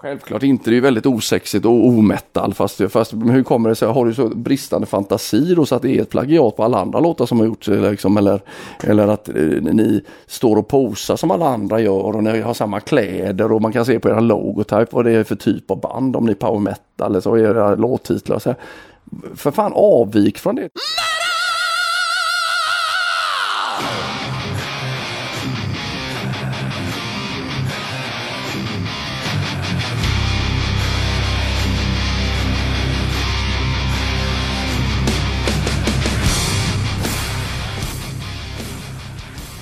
Självklart inte, det är ju väldigt osexigt och ometal. Fast, fast hur kommer det sig, har du så bristande fantasi då så att det är ett plagiat på alla andra låtar som har gjorts? Liksom, eller, eller att eh, ni står och posar som alla andra gör och ni har samma kläder och man kan se på era logotype vad det är för typ av band. Om ni är power metal eller så, era låttitlar. Så här. För fan avvik från det.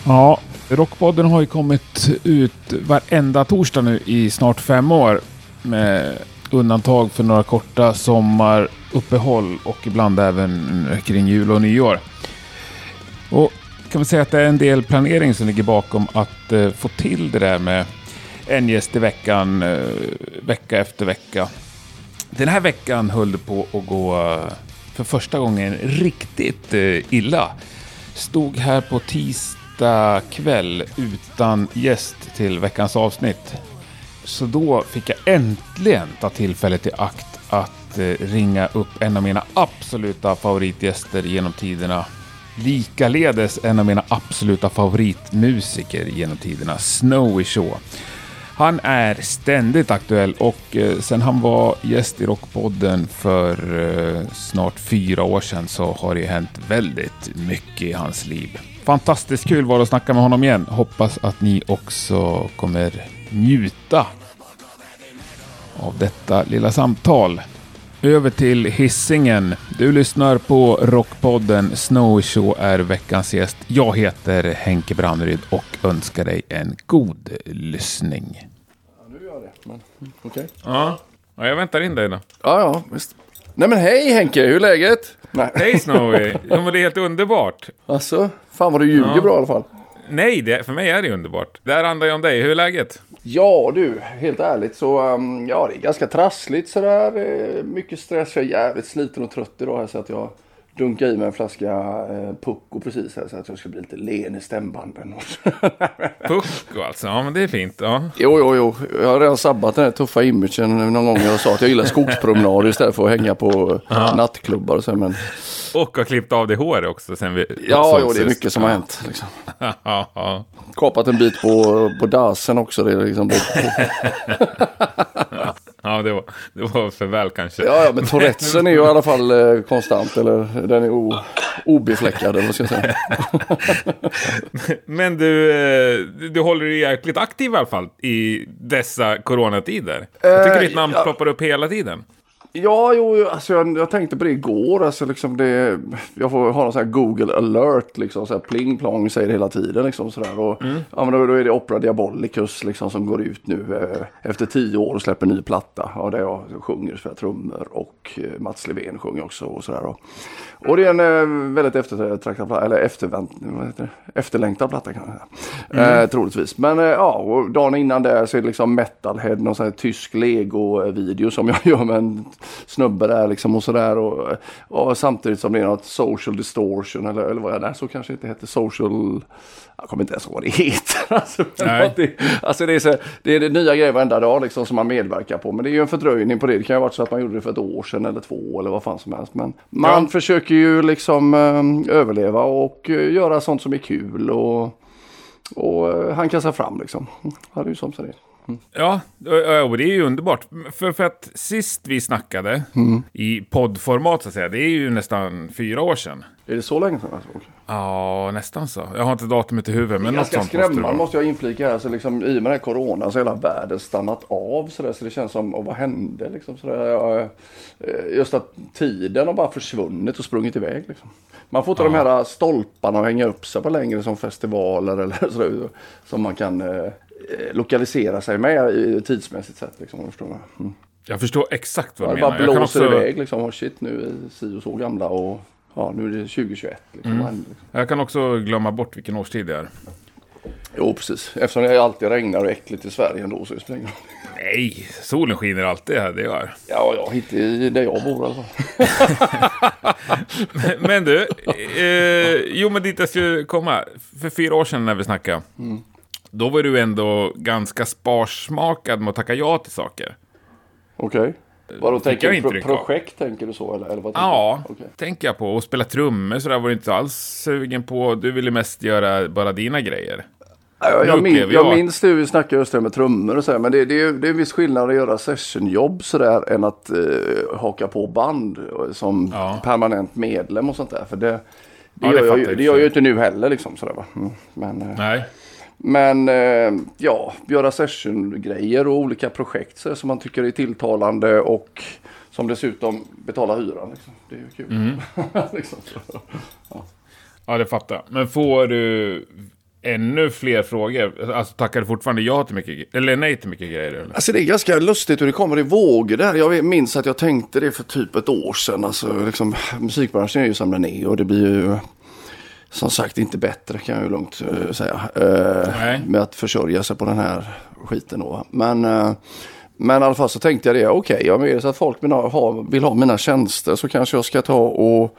Ja, Rockpodden har ju kommit ut varenda torsdag nu i snart fem år. Med undantag för några korta sommaruppehåll och ibland även kring jul och nyår. Och kan man säga att det är en del planering som ligger bakom att eh, få till det där med en gäst i veckan, eh, vecka efter vecka. Den här veckan höll det på att gå eh, för första gången riktigt eh, illa. Stod här på tisdag kväll utan gäst till veckans avsnitt. Så då fick jag äntligen ta tillfället i akt att eh, ringa upp en av mina absoluta favoritgäster genom tiderna. Likaledes en av mina absoluta favoritmusiker genom tiderna, Snowy Shaw. Han är ständigt aktuell och eh, sen han var gäst i Rockpodden för eh, snart fyra år sedan så har det hänt väldigt mycket i hans liv. Fantastiskt kul var det att snacka med honom igen. Hoppas att ni också kommer njuta av detta lilla samtal. Över till hissingen. Du lyssnar på Rockpodden. Snowy Show är veckans gäst. Jag heter Henke Branneryd och önskar dig en god lyssning. Ja, nu gör jag det. Men, okay. Ja. ja, jag väntar in dig då. Ja, ja, visst. Nej men hej Henke, hur är läget? Nej. Hej Snowy! Ja, men det är helt underbart. Alltså, fan vad du ljuger Ja. bra i alla fall. Nej, det, för mig är det underbart. Det här handlar ju om dig. Hur är läget? Ja du, helt ärligt så um, ja det är ganska trassligt sådär. Eh, mycket stress, jag är jävligt sliten och trött idag här så att jag dunkar i mig en flaska eh, Pucko precis här så att jag ska bli lite len i stämbanden. Pucko alltså. Ja, men det är fint. Ja. jo, jo, jo. Jag har redan sabbat den här tuffa imagen någon gång. Jag sa att jag gillar skogspromenader istället för att hänga på nattklubbar och så. Men Och har klippt av dig hår också sen vi ja, jo, det är mycket som har hänt. Liksom. Kapat en bit på, på dasen också. Det är liksom, ja det, var, det var för väl kanske. Ja, ja, men Tourettesen är ju i alla fall eh, konstant. Eller den är o, obefläckad, eller vad ska jag säga. Men du, eh, du håller dig jäkligt aktiv i alla fall i dessa coronatider. Jag tycker Eh, ditt namn ja. ploppar upp hela tiden. Ja, jo, alltså jag, jag tänkte på det igår. Alltså liksom det, jag får ha någon sån här Google alert, liksom, så här pling plong säger det hela tiden. Liksom, sådär. Och, ja, men då, då är det Opera Diabolicus liksom, som går ut nu eh, efter tio år och släpper ny platta. Ja, där jag sjunger för trummor och eh, Mats Levén sjunger också. Och, sådär, och, och det är en eh, väldigt eftertraktad platta, eller eftervänt, efterlängtad platta kan man säga. Eh, troligtvis. Men eh, ja, och dagen innan där så är det liksom Metalhead, någon sån här tysk Lego-video som jag gör med en snubbe där liksom och sådär. Och, och samtidigt som det är något social distortion eller, eller vad jag där så kanske inte heter social. Jag kommer inte ens ihåg vad det heter. Alltså, det, alltså det, är så, det är det nya grejer varenda dag liksom som man medverkar på. Men det är ju en fördröjning på det. Det kan ju ha varit så att man gjorde det för ett år sedan eller två eller vad fan som helst. Men man Ja. försöker ju liksom eh, överleva och eh, göra sånt som är kul. Och, och eh, hanka sig fram liksom. Ja, det är ju som så det är. Ja, och och det är ju underbart. För, för att sist vi snackade Mm. i poddformat så att säga, det är ju nästan fyra år sedan. Är det så länge sedan? Alltså? Ja, nästan så. Jag har inte datumet i huvudet, men något sånt måste skrämmande vara. måste jag inflika här. Så liksom, I och med den här corona så har hela världen stannat av. Så, där, så det känns som, och vad hände? Liksom, så där, ja, eh, just att tiden har bara försvunnit och sprungit iväg. Liksom. Man får inte de här stolparna att hänga upp sig på längre som festivaler eller så där, som man kan eh, lokalisera sig med tidsmässigt sätt. Liksom, om du förstår. Mm. Jag förstår exakt vad du det bara menar. Jag kan blåser också, iväg liksom. Och shit, nu är si och så gamla och ja, nu är det 2021. Liksom. Mm. Liksom? jag kan också glömma bort vilken årstid det är. Jo, precis. Eftersom det alltid regnar och äckligt i Sverige ändå så spelar det ingen roll. Nej, solen skiner alltid här, det gör. Ja, ja, inte i där jag bor alltså. Men du, eh, jo men dit jag skulle komma. För fyra år sedan när vi snackade. Mm. Då var du ändå ganska sparsmakad med att tacka ja till saker. Okej. Vadå, Fick tänker du pro projekt tänker du så eller? eller vad Ja, du? Okej. tänker jag på. Och spela trummor så där var du inte alls sugen på. Du ville mest göra bara dina grejer. Ja, Jag, jag, min, jag jag- minns det, vi snackade just det med trummor och så här, men det, det, är, det är en viss skillnad att göra sessionjobb sådär än att eh, haka på band eh, som Ja. permanent medlem och sånt där. För det, det, Ja, gör, jag, det gör jag ju inte nu heller liksom sådär va. Mm. Men, eh, Nej. Men eh, ja, göra sessiongrejer och olika projekt så, som man tycker är tilltalande och som dessutom betalar hyran. Liksom. Det är ju kul. Mm. liksom, så. Ja, det fattar. Men får du ännu fler frågor? Alltså tackar du fortfarande ja till mycket Eller nej till mycket grejer? Eller? Alltså det är ganska lustigt hur det kommer i vågor där. Jag minns att jag tänkte det för typ ett år sedan. Alltså, liksom, musikbranschen är ju som den är och det blir ju som sagt inte bättre kan jag ju lugnt eh, säga. Nej. med att försörja sig på den här skiten då. Men, eh, men i alla fall så tänkte jag det. Okej, okay, om det är så att folk vill ha, vill ha mina tjänster så kanske jag ska ta och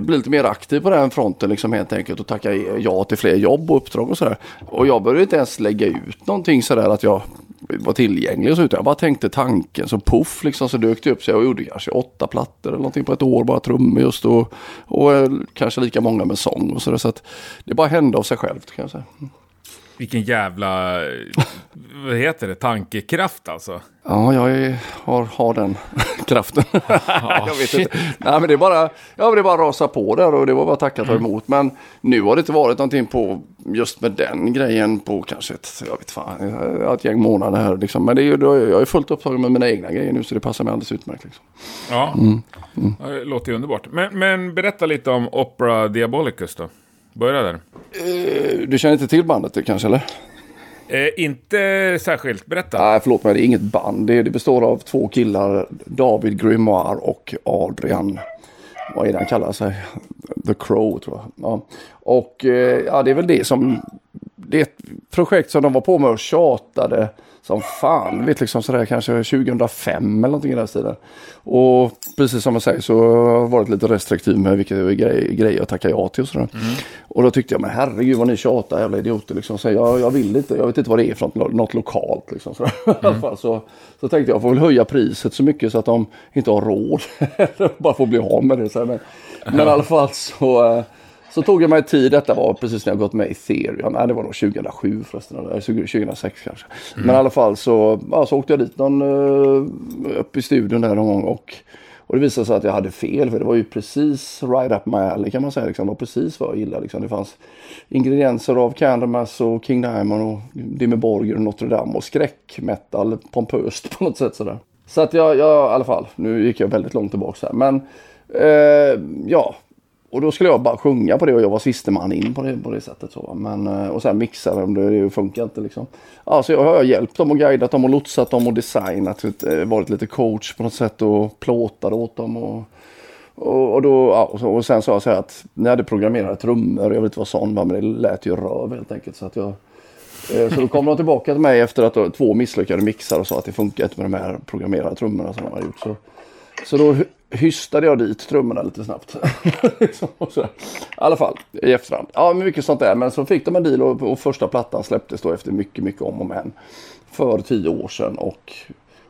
bli lite mer aktiv på den fronten liksom helt enkelt och tacka ja till fler jobb och uppdrag och sådär. Och jag började inte ens lägga ut någonting sådär att jag var tillgänglig och så utan jag bara tänkte tanken så poff liksom så dök det upp. Så jag gjorde kanske åtta plattor eller någonting på ett år bara trummor just och, och eh, kanske lika många med sång och sådär så att det bara hände av sig självt kan jag säga. Mm. Vilken jävla... vad heter det? Tankekraft alltså. Ja, jag har, har den kraften. Ja, jag vet shit. inte. Nej, men det är bara, ja, det bara rasa på där och det var bara tacka och ta emot. Men nu har det inte varit någonting på just med den grejen på kanske ett, jag vet fan, ett gäng månader här. Liksom. Men det är, jag är fullt upptagen med mina egna grejer nu så det passar mig alldeles utmärkt. Liksom. Ja, Ja, det låter ju underbart. Men, men berätta lite om Opera Diabolicus då. Börja där. Eh, Du känner inte till bandet det kanske eller? Eh, inte särskilt. Berätta. Nej, förlåt mig, det är inget band. Det, det består av två killar, David Grimoire och Adrian. Vad är det han kallar sig? The Crow tror jag. Ja. Och eh, ja, det är väl det som... Det är ett projekt som de var på med och tjatade som fan. Vet liksom sådär kanske 2005 eller någonting i den stilen. Och precis som jag säger så har jag varit lite restriktiv med vilka grej, grejer jag tackar ja till och sådär. Och då tyckte jag, men herregud vad ni tjatar jävla idioter liksom. Så jag, jag vill inte, jag vet inte vad det är för något, något lokalt liksom. Så, fall, så, så tänkte jag, jag får väl höja priset så mycket så att de inte har råd. Bara får bli av med det. Så här, men, men i alla fall så, eh, så tog jag mig tid, detta var precis när jag gått med i Ethereum, nej det var nog 2007 förresten, eller 2006 kanske. Men i alla fall så, ja, så åkte jag dit någon, eh, upp i studion där någon gång och, och det visade sig att jag hade fel för det var ju precis right up my alley kan man säga. Liksom. Det var precis vad jag gillade. Liksom. Det fanns ingredienser av Candlemass och King Diamond och Dimmy Borgir och Notre Dame och skräckmetal pompöst på något sätt sådär. Så att jag, jag i alla fall, nu gick jag väldigt långt tillbaka här. Men eh, ja, och då skulle jag bara sjunga på det och jag var siste man in på det, på det sättet. Så. Men, eh, och sen mixade de, det, det funkar inte liksom. Ja, så jag har hjälpt dem och guidat dem och lotsat dem och designat. Eh, varit lite coach på något sätt och plåtat åt dem. Och, och, och, då, ja, och, så, och sen sa jag så här att ni hade programmerade trummor. Jag vet inte vad sån var men det lät ju röv helt enkelt. Så, att jag, eh, så då kom de tillbaka till mig efter att då, två misslyckade mixar och sa att det funkar inte med de här programmerade trummorna som de har gjort. Så, så då hystade jag dit trummorna lite snabbt. Liksom. I alla fall i efterhand. Ja, mycket sånt där. Men så fick de en deal och, och första plattan släpptes då efter mycket, mycket om och men. För tio år sedan och,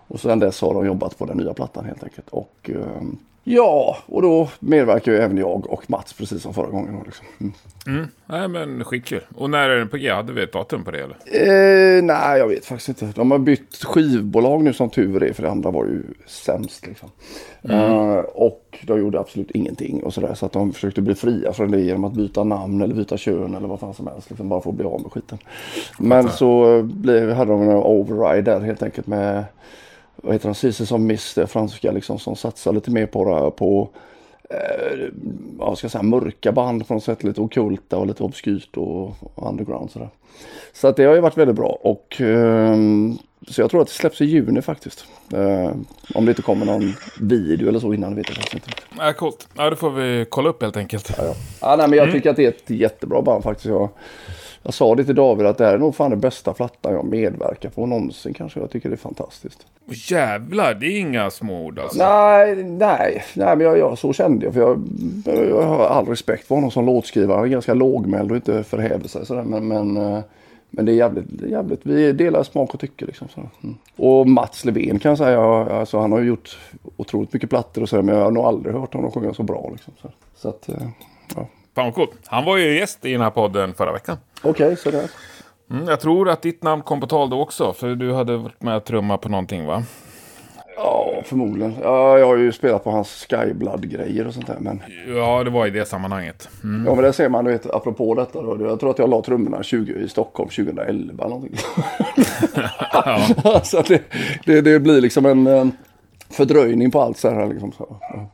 och sedan dess har de jobbat på den nya plattan helt enkelt. Och eh, ja, och då medverkar ju även jag och Mats precis som förra gången. Liksom. mm. Mm. Nej, men skitkul. Och när är den på G? Hade vi ett datum på det eller? Eh, nej, jag vet faktiskt inte. De har bytt skivbolag nu som tur är, för det andra var ju sämst. Liksom. Eh, och de gjorde absolut ingenting och sådär. Så att de försökte bli fria från det genom att byta namn eller byta kön eller vad fan som helst. Liksom, bara för att bli av med skiten. Men så blev, hade de en override där helt enkelt med vad heter han, Ceases of Miss, det franska liksom, som satsar lite mer på, på eh, vad ska jag säga, mörka band på något sätt. Lite ockulta och lite obskyrt och, och underground sådär. Så att det har ju varit väldigt bra. Och, ehm, så jag tror att det släpps i juni faktiskt. Eh, om det inte kommer någon video eller så innan vet jag faktiskt inte. Ja, coolt. Ja, det får vi kolla upp helt enkelt. Ja, ja. Ja, nej, men jag tycker att det är ett jättebra band faktiskt. Jag, jag sa det till David att det här är nog fan det bästa plattan jag medverkar på någonsin kanske. Jag tycker det är fantastiskt. Åh, jävlar, det är inga små ord alltså. Nej, nej, nej men jag, jag, så kände jag. För jag, jag har all respekt för honom som låtskrivare. Han är ganska lågmäld och inte förhäver sig sådär. Men, men, eh, Men det är jävligt, jävligt, vi delar smak och tycke liksom. Så. Mm. Och Mats Levén kan jag säga, alltså han har gjort otroligt mycket plattor och sådär men jag har nog aldrig hört honom sjunga så bra liksom. Så, så att, eh, ja. Fan vad coolt. Han var ju gäst i den här podden förra veckan. Okej, okay, så det. Mm, jag tror att ditt namn kom på tal då också, för du hade varit med och trumma på någonting va? Ja, förmodligen. Ja, jag har ju spelat på hans Skyblood-grejer och sånt där. Men... Ja, det var i det sammanhanget. Mm. Ja, men det ser man, du vet, apropå detta. Då, jag tror att jag la trummorna 20, i Stockholm 2011 eller någonting. ja. så det, det, det, blir liksom en fördröjning på allt så här. Liksom, så. Ja.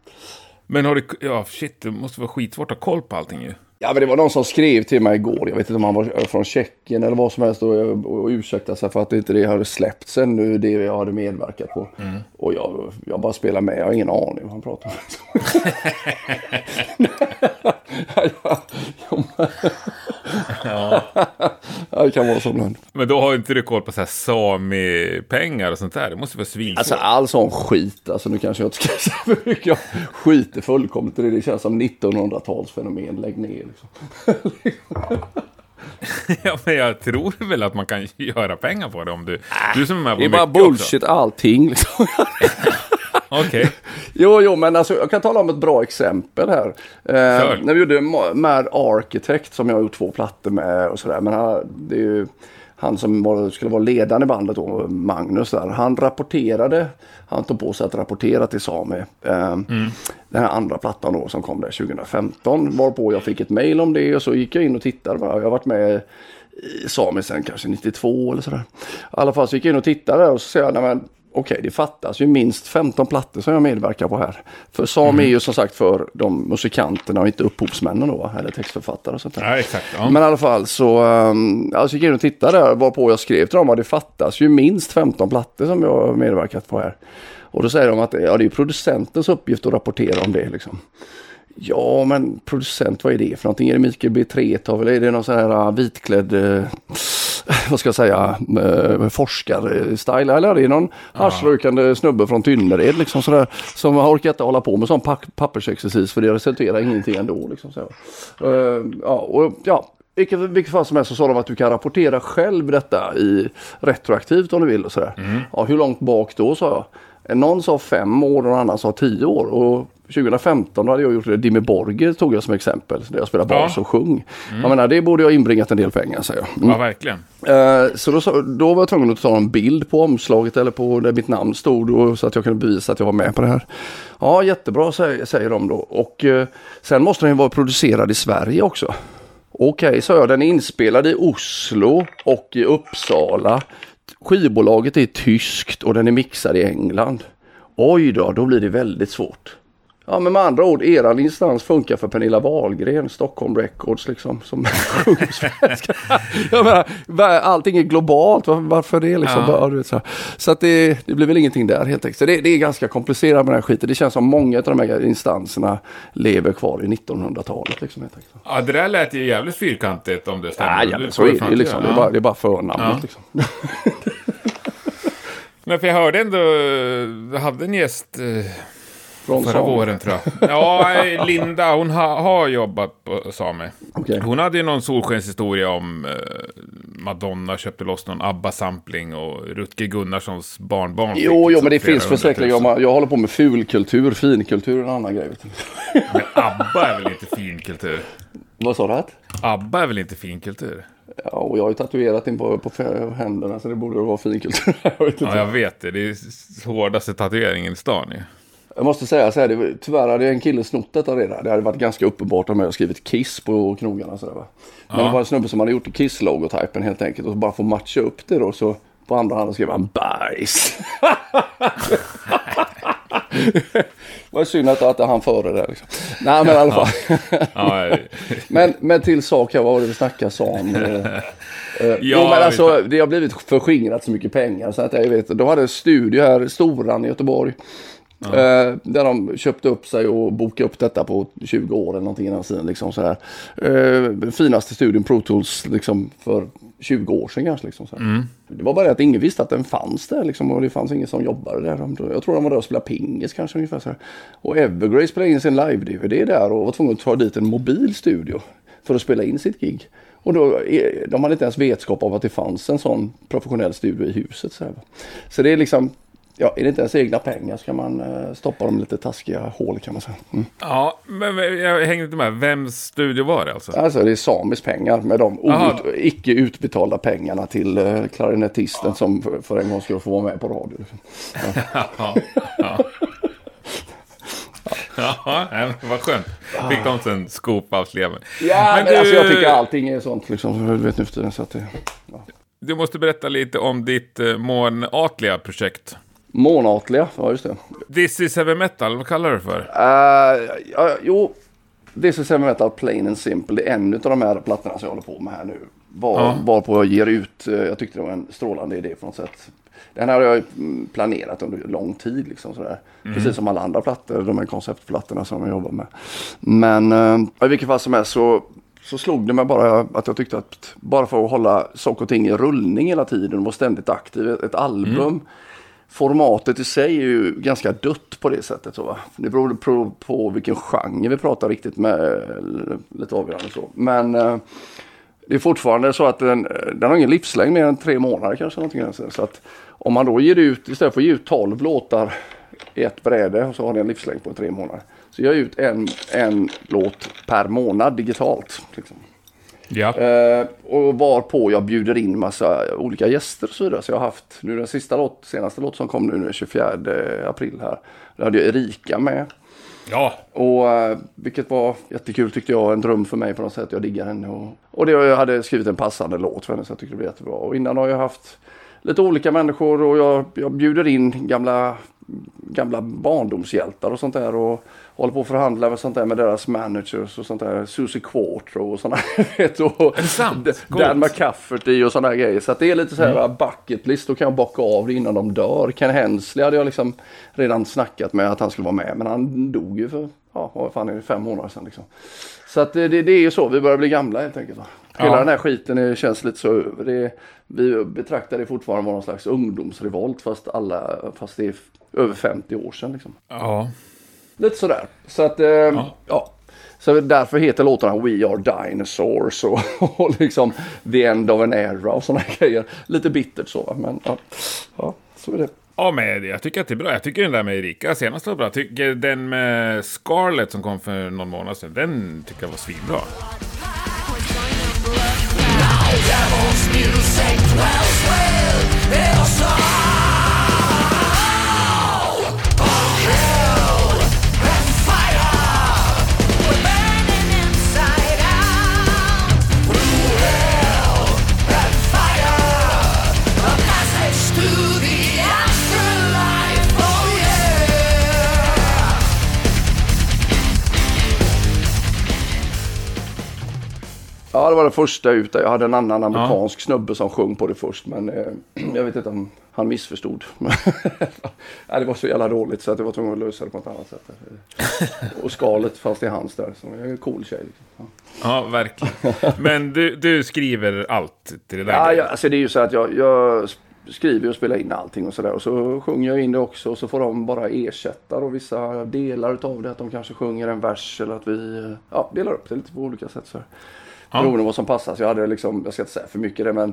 Men har du, ja shit, det måste vara skitsvårt att ha koll på allting ju. Ja, men det var någon som skrev till mig igår. Jag vet inte om han var från Tjeckien eller vad som helst. Och, och, och ursäkta sig för att inte det hade släppts ännu, det jag hade medverkat på. Mm. Och jag, jag bara spelar med. Jag har ingen aning vad han pratar om. ja. det kan vara så ibland. Men då har inte du koll på så här sami-pengar och sånt där? Det måste vara svinsvårt. Alltså all sån skit. Alltså nu kanske jag inte ska säga för mycket. Jag skiter fullkomligt i det. Det känns som 1900-talsfenomen. Lägg ner liksom. ja, men jag tror väl att man kan göra pengar på det om du... du som är med Det är bara bullshit också. allting liksom. Okej. Okay. Jo, jo, men alltså, jag kan tala om ett bra exempel här. Eh, när vi gjorde Mad Architect som jag har gjort två plattor med och sådär. Men han, det är ju han som var, skulle vara ledande i bandet då, Magnus där. Han rapporterade, han tog på sig att rapportera till Sami. Eh, mm. Den här andra plattan då som kom där 2015. Varpå jag fick ett mail om det och så gick jag in och tittade. Jag har varit med i Sami sen kanske 92 eller sådär. I alla fall så gick jag in och tittade och så säger jag, nej men okej, det fattas ju minst 15 plattor som jag medverkar på här. För Sam mm. är ju som sagt för de musikanterna och inte upphovsmännen då, eller textförfattare och sånt där. Ja, exakt, ja. Men i alla fall så, um, alltså gick jag in och tittade där, varpå jag skrev till dem att det fattas ju minst 15 plattor som jag har medverkat på här. Och då säger de att ja, det är producentens uppgift att rapportera om det liksom. Ja, men producent, vad är det för någonting? Är det Mikael B. Tretow eller är det någon sån här uh, vitklädd, uh, vad ska jag säga, uh, forskarstyle? Eller är det någon haschrökande snubbe från Tynnered liksom sådär, som har orkat hålla på med sån pa pappersexercis för det resulterar ingenting ändå. Liksom, så. Uh, ja, och, ja, vilket, vilket fall som helst så sa de att du kan rapportera själv detta i retroaktivt om du vill. Och sådär. Mm. Ja, hur långt bak då sa jag. Någon sa fem år och någon annan sa tio år. Och 2015 hade jag gjort det. Dimmy Borger tog jag som exempel. Där jag spelade bas och sjung. Mm. Jag menar, det borde jag inbringat en del pengar säger jag. Mm. Ja, verkligen. Uh, så då, då var jag tvungen att ta en bild på omslaget eller på där mitt namn stod. Och, så att jag kunde bevisa att jag var med på det här. Ja, jättebra säger, säger de då. Och uh, sen måste den vara producerad i Sverige också. Okej, okay, sa jag. Den är inspelad i Oslo och i Uppsala. Skivbolaget är tyskt och den är mixad i England. Oj då, då blir det väldigt svårt. Ja men med andra ord, eran instans funkar för Pernilla Wahlgren, Stockholm Records liksom. Som Jag menar, allting är globalt, varför det liksom? Ja. Bara, så så att det, det blir väl ingenting där helt enkelt. Så det, det, är ganska komplicerat med den här skiten. Det känns som många av de här instanserna lever kvar i 1900-talet. Liksom, helt enkelt. Ja, det där lät ju jävligt fyrkantigt om det stämmer. Ja, ja så är det liksom. Ja. Det, är bara, det är bara förnamnet ja. liksom. Men för jag hörde ändå, du hade en gäst eh från Förra Same. våren tror jag. Ja, Linda hon ha, har jobbat på Same. Okay. Hon hade ju någon solskenshistoria om eh, Madonna köpte loss någon ABBA-sampling och Rutger Gunnarssons barnbarn. Jo, jo, men det finns för säkert. Jag, jag håller på med fulkultur, finkultur och en annan grej. Men ABBA är väl inte finkultur? Vad sa du? ABBA är väl inte finkultur? Ja, och jag har ju tatuerat in på, på händerna så det borde vara finkultur. jag. Ja, jag vet det. Det är hårdaste tatueringen i stan ju. Jag måste säga så här, det, tyvärr hade en kille snott detta redan. Det hade varit ganska uppenbart om jag hade skrivit Kiss på knogarna. Så där, va? Men ja. det var en snubbe som hade gjort Kiss-logotypen helt enkelt. Och bara få matcha upp det då så på andra handen skrev han bajs. det var synd att, att han före det. Liksom. Nej men i alla fall. men, men till sak här, vad var det vi snackade om? Uh, ja, jo, men alltså, det har blivit förskingrat så mycket pengar. Så att jag vet, de hade en studio här, Storan i Göteborg. Eh, där de köpte upp sig och bokade upp detta på 20 år eller någonting innan sin. Liksom, sådär. Eh, finaste studion Pro Tools liksom, för 20 år sedan kanske. Liksom, mm. Det var bara det att ingen visste att den fanns där liksom, och det fanns ingen som jobbade där. Jag tror de var där och spelade pingis kanske ungefär så Och Evergrey spelade in sin live-DVD där och var tvungen att ta dit en mobil studio för att spela in sitt gig. Och då, är- de hade inte ens vetskap om att det fanns en sån professionell studio i huset. Så, här. så det är liksom, ja, är det inte ens egna pengar så kan man eh, stoppa dem i lite taskiga hål kan man säga. Mm. Ja, men men jag hänger inte med. Vems studio var det alltså? Alltså det är Samis pengar med de out, icke utbetalda pengarna till eh, klarinettisten som för, för en gång skulle få vara med på radio. Ja, ja. Ja, men vad skönt. Fick de sen scoop av sleven. Ja, men, du, alltså jag tycker allting är sånt liksom, du vet nu för tiden. Så att det, du måste berätta lite om ditt eh, månatliga projekt. Månatliga, ja just det. This is heavy metal, vad kallar du det för? Uh, ja, jo, This is heavy metal plain and simple. Det är en av de här plattorna som jag håller på med här nu. Var, Ja. Varpå jag ger ut, eh, jag tyckte det var en strålande idé på något sätt. Den här har jag mm, planerat under lång tid. Liksom, sådär. Precis som alla andra plattor, de här konceptplattorna som jag jobbar med. Men eh, i vilket fall som helst så, så slog det mig bara att jag tyckte att bara för att hålla saker och ting i rullning hela tiden och vara ständigt aktiv, ett, album Formatet i sig är ju ganska dött på det sättet. Så, va? Det beror på, på vilken genre vi pratar riktigt med. Lite avgörande så. Men eh, det är fortfarande så att den, den har ingen livslängd mer än tre månader kanske. Någonting så att om man då ger ut, istället för att ge ut 12 låtar i ett bräde och så har den en livslängd på tre månader. Så jag ger ut en, en låt per månad digitalt. Liksom. Ja. Eh, och varpå jag bjuder in massa olika gäster och så vidare. Så jag har haft, nu den sista låt, senaste låt som kom nu den 24 april här. Där hade jag Erika med. Ja. Och eh, vilket var jättekul tyckte jag, en dröm för mig på något sätt. Jag diggar henne. Och, och det, jag hade skrivit en passande låt för henne så jag tyckte det blev jättebra. Och innan har jag haft lite olika människor och jag, jag bjuder in gamla, gamla barndomshjältar och sånt där. Och håller på att förhandla med sånt där med deras managers och sånt där. Susie Quattro och sådana vet, och Är det sant? D- Coolt. Dan McCafferty och sådana grejer. Så det är lite så här bucket list. Då kan jag bocka av det innan de dör. Ken Hensley hade jag liksom redan snackat med att han skulle vara med. Men han dog ju för, ja vad fan är det, fem månader sedan liksom. Så att det, det, är ju så, vi börjar bli gamla helt enkelt. Va? Hela Ja. den här skiten är, känns lite så över. Det, vi betraktar det fortfarande som någon slags ungdomsrevolt fast, alla, fast det är över 50 år sedan. Liksom. Ja. Lite sådär. Så att, eh, ja. Så därför heter låtarna We Are Dinosaurs och, och liksom The End of an Era och sådana grejer. Lite bittert så, men ja, ja så är det. Ja, men jag tycker att det är bra. Jag tycker den där med Erika senast var bra. Jag tycker den med Scarlett som kom för någon månad sedan, den tycker jag var svinbra. Ja, det var det första ut. Jag hade en annan amerikansk snubbe som sjöng på det först. Men eh, jag vet inte om han missförstod. ja, det var så jävla dåligt så att jag var tvungen att lösa det på ett annat sätt. Och skalet fanns i hans där. Så jag är en cool tjej. Liksom. Ja. Ja, verkligen. Men du, du skriver allt till det där? Ja, grejen. ja, alltså det är ju så att jag, jag skriver och spelar in allting och sådär. Och så sjunger jag in det också och så får de bara ersätta då vissa delar utav det. Att de kanske sjunger en vers eller att vi ja, delar upp det lite på olika sätt. Så. Ja. Beroende vad som passar. Så jag hade liksom, jag ska inte säga för mycket det men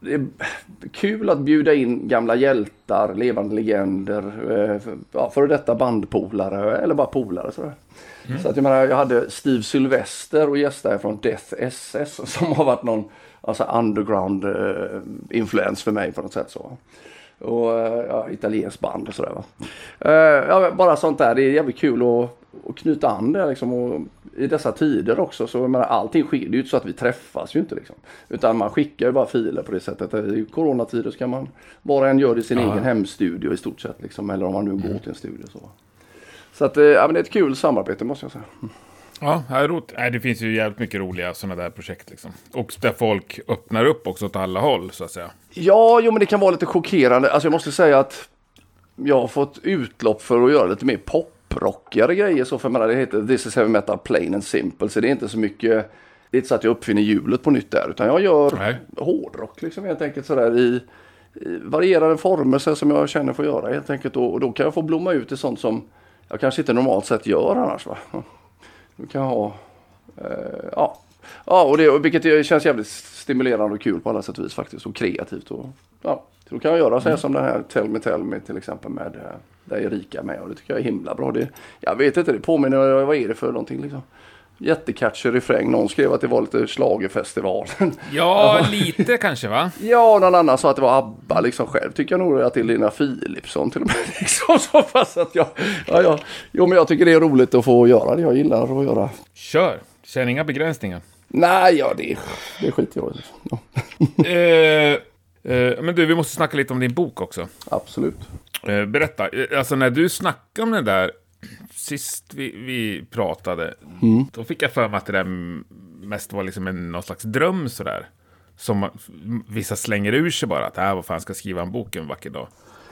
det är kul att bjuda in gamla hjältar, levande legender, eh, ja, före detta bandpolare eller bara polare. Sådär. Så att jag menar, jag hade Steve Sylvester och gäster från Death SS som har varit någon alltså underground eh, för mig på något sätt. så. Och eh, ja, italienskt band och sådär. Va? Eh, ja, bara sånt där, det är jävligt kul att, att knyta an det liksom. Och I dessa tider också så menar, allting sker, det är ju inte så att vi träffas ju inte liksom. Utan man skickar ju bara filer på det sättet. I coronatider så kan man, var och en gör det i sin Ja. egen hemstudio i stort sett liksom. Eller om man nu går till en studio så. Så att, eh, ja, men det är ett kul samarbete måste jag säga. Ja, det är roligt. Nej, det finns ju jävligt mycket roliga sådana där projekt. Liksom. Och där folk öppnar upp också åt alla håll, så att säga. Ja, jo men det kan vara lite chockerande. Alltså jag måste säga att jag har fått utlopp för att göra lite mer poprockigare grejer. Så för jag menar, det heter This is heavy metal plain and simple. Så det är inte så mycket, det är inte så att jag uppfinner hjulet på nytt där. Utan jag gör Nej. hårdrock liksom helt enkelt sådär i, i varierade former så som jag känner för att göra helt enkelt. Och, och då kan jag få blomma ut i sånt som jag kanske inte normalt sett gör annars. Va? Då kan ha, eh, ja. Ja, och det, vilket känns jävligt stimulerande och kul på alla sätt och vis faktiskt. Och kreativt. Och, ja, då kan jag göra så här mm. som den här Tell Me Tell Me till exempel med eh, där Erika med. Och det tycker jag är himla bra. Det, jag vet inte, det påminner, vad är det för någonting liksom? Jättekatchig refräng. Någon skrev att det var lite slagerfestivalen. Ja, lite kanske va? Ja, någon annan sa att det var ABBA liksom själv. Tycker jag nog att det är Lina Philipsson till och med. Liksom, så fast att jag, ja, ja. Jo, men jag tycker det är roligt att få göra det. Jag gillar att göra. Kör! Känner inga begränsningar. Nej, ja det, det skiter jag i. Ja. Eh, men du, vi måste snacka lite om din bok också. Absolut. Eh, berätta, eh, alltså när du snackade om det där sist vi, vi pratade, mm. då fick jag för mig att det där mest var liksom en, någon slags dröm sådär. Som vissa slänger ur sig bara, att äh, vad fan ska jag skriva en bok en vacker dag.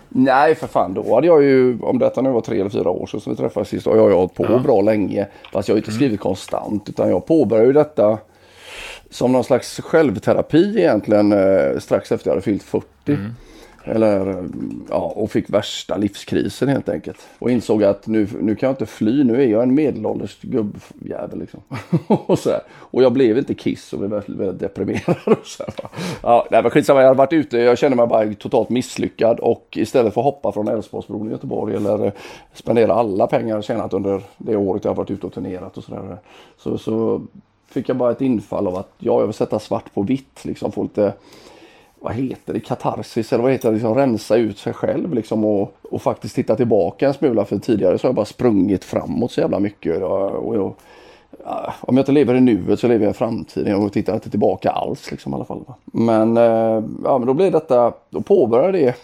Nej, för fan. Då hade jag ju, om detta nu var tre eller fyra år sedan som vi träffades sist, och jag har ju hållit på ja. bra länge. Fast jag har inte mm. skrivit mm. konstant, utan jag påbörjade ju detta som någon slags självterapi egentligen eh, strax efter jag hade fyllt 40. Mm. Eller, ja, och fick värsta livskrisen helt enkelt. Och insåg att nu, nu kan jag inte fly, nu är jag en medelålders gubbjävel liksom. och, så här. och jag blev inte Kiss och blev väldigt, väldigt deprimerad. Och så här. Ja, nej, men skitsamma, jag hade varit ute, jag kände mig bara totalt misslyckad och istället för att hoppa från Älvsborgsbron i Göteborg eller spendera alla pengar jag tjänat under det året jag varit ute och turnerat och sådär. Så, så fick jag bara ett infall av att ja, jag vill sätta svart på vitt, liksom få lite vad heter det, katarsis eller vad heter det, liksom rensa ut sig själv liksom och, och faktiskt titta tillbaka en smula för tidigare så har jag bara sprungit framåt så jävla mycket. Och, och och om jag inte lever i nuet så lever jag i framtiden och tittar inte tillbaka alls liksom i alla fall. Men, eh, ja, men då blev detta, då påbörjade det.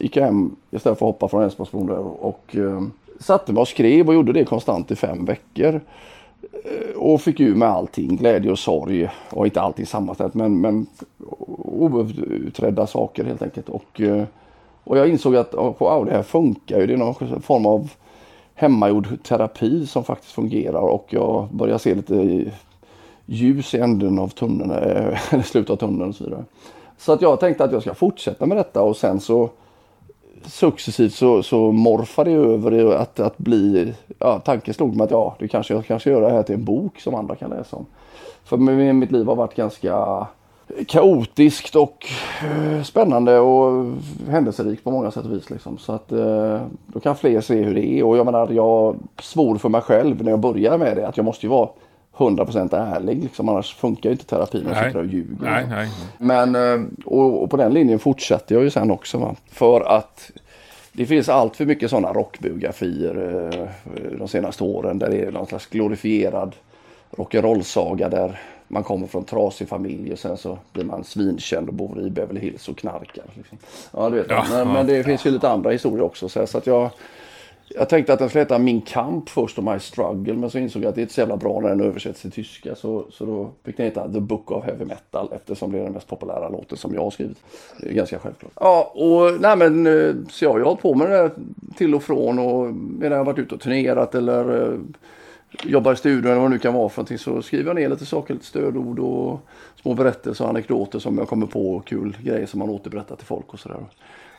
Gick jag hem istället för att hoppa från Älvsborgsbron och, och eh, satte mig och skrev och gjorde det konstant i fem veckor. Eh, och fick ur med allting, glädje och sorg. Och inte allting sammanställt men, men outredda saker helt enkelt. Och, eh, och jag insåg att wow, det här funkar ju. Det är någon form av hemmagjord terapi som faktiskt fungerar. Och jag börjar se lite ljus i änden av tunneln, eh, eller slutet av tunneln och så vidare. Så att jag tänkte att jag ska fortsätta med detta och sen så successivt så, så morfar det över att, att bli, ja, tanken slog mig att ja, det kanske, jag kanske göra det här till en bok som andra kan läsa om. För mitt liv har varit ganska kaotiskt och eh, spännande och händelserikt på många sätt och vis. Liksom. Så att eh, då kan fler se hur det är. Och jag menar, jag svor för mig själv när jag började med det att jag måste ju vara 100% ärlig. Liksom, annars funkar ju inte terapin jag sitter och ljuger. Nej, nej. Men, eh, och, och, på den linjen fortsätter jag ju sen också. Va? För att det finns allt för mycket sådana rockbiografier eh, de senaste åren där det är någon slags glorifierad rock'n'roll-saga där man kommer från trasig familj och sen så blir man svinkänd och bor i Beverly Hills och knarkar. Liksom. Ja, du vet. Ja, men, ja, men, det finns ju lite andra historier också. Så, så att jag, jag tänkte att den skulle heta Min kamp först och My struggle. Men så insåg jag att det är inte så jävla bra när den översätts till tyska. Så, så då fick den heta The Book of Heavy Metal. Eftersom det är den mest populära låten som jag har skrivit. Det är ganska självklart. Ja, och nej men eh, så jag har ju hållit på med det där till och från. Och medan jag har varit ute och turnerat eller eh, jobbar i studion eller vad det nu kan vara för någonting. Så skriver jag ner lite saker, lite stödord och små berättelser och anekdoter som jag kommer på. Och kul grejer som man återberättar till folk och sådär.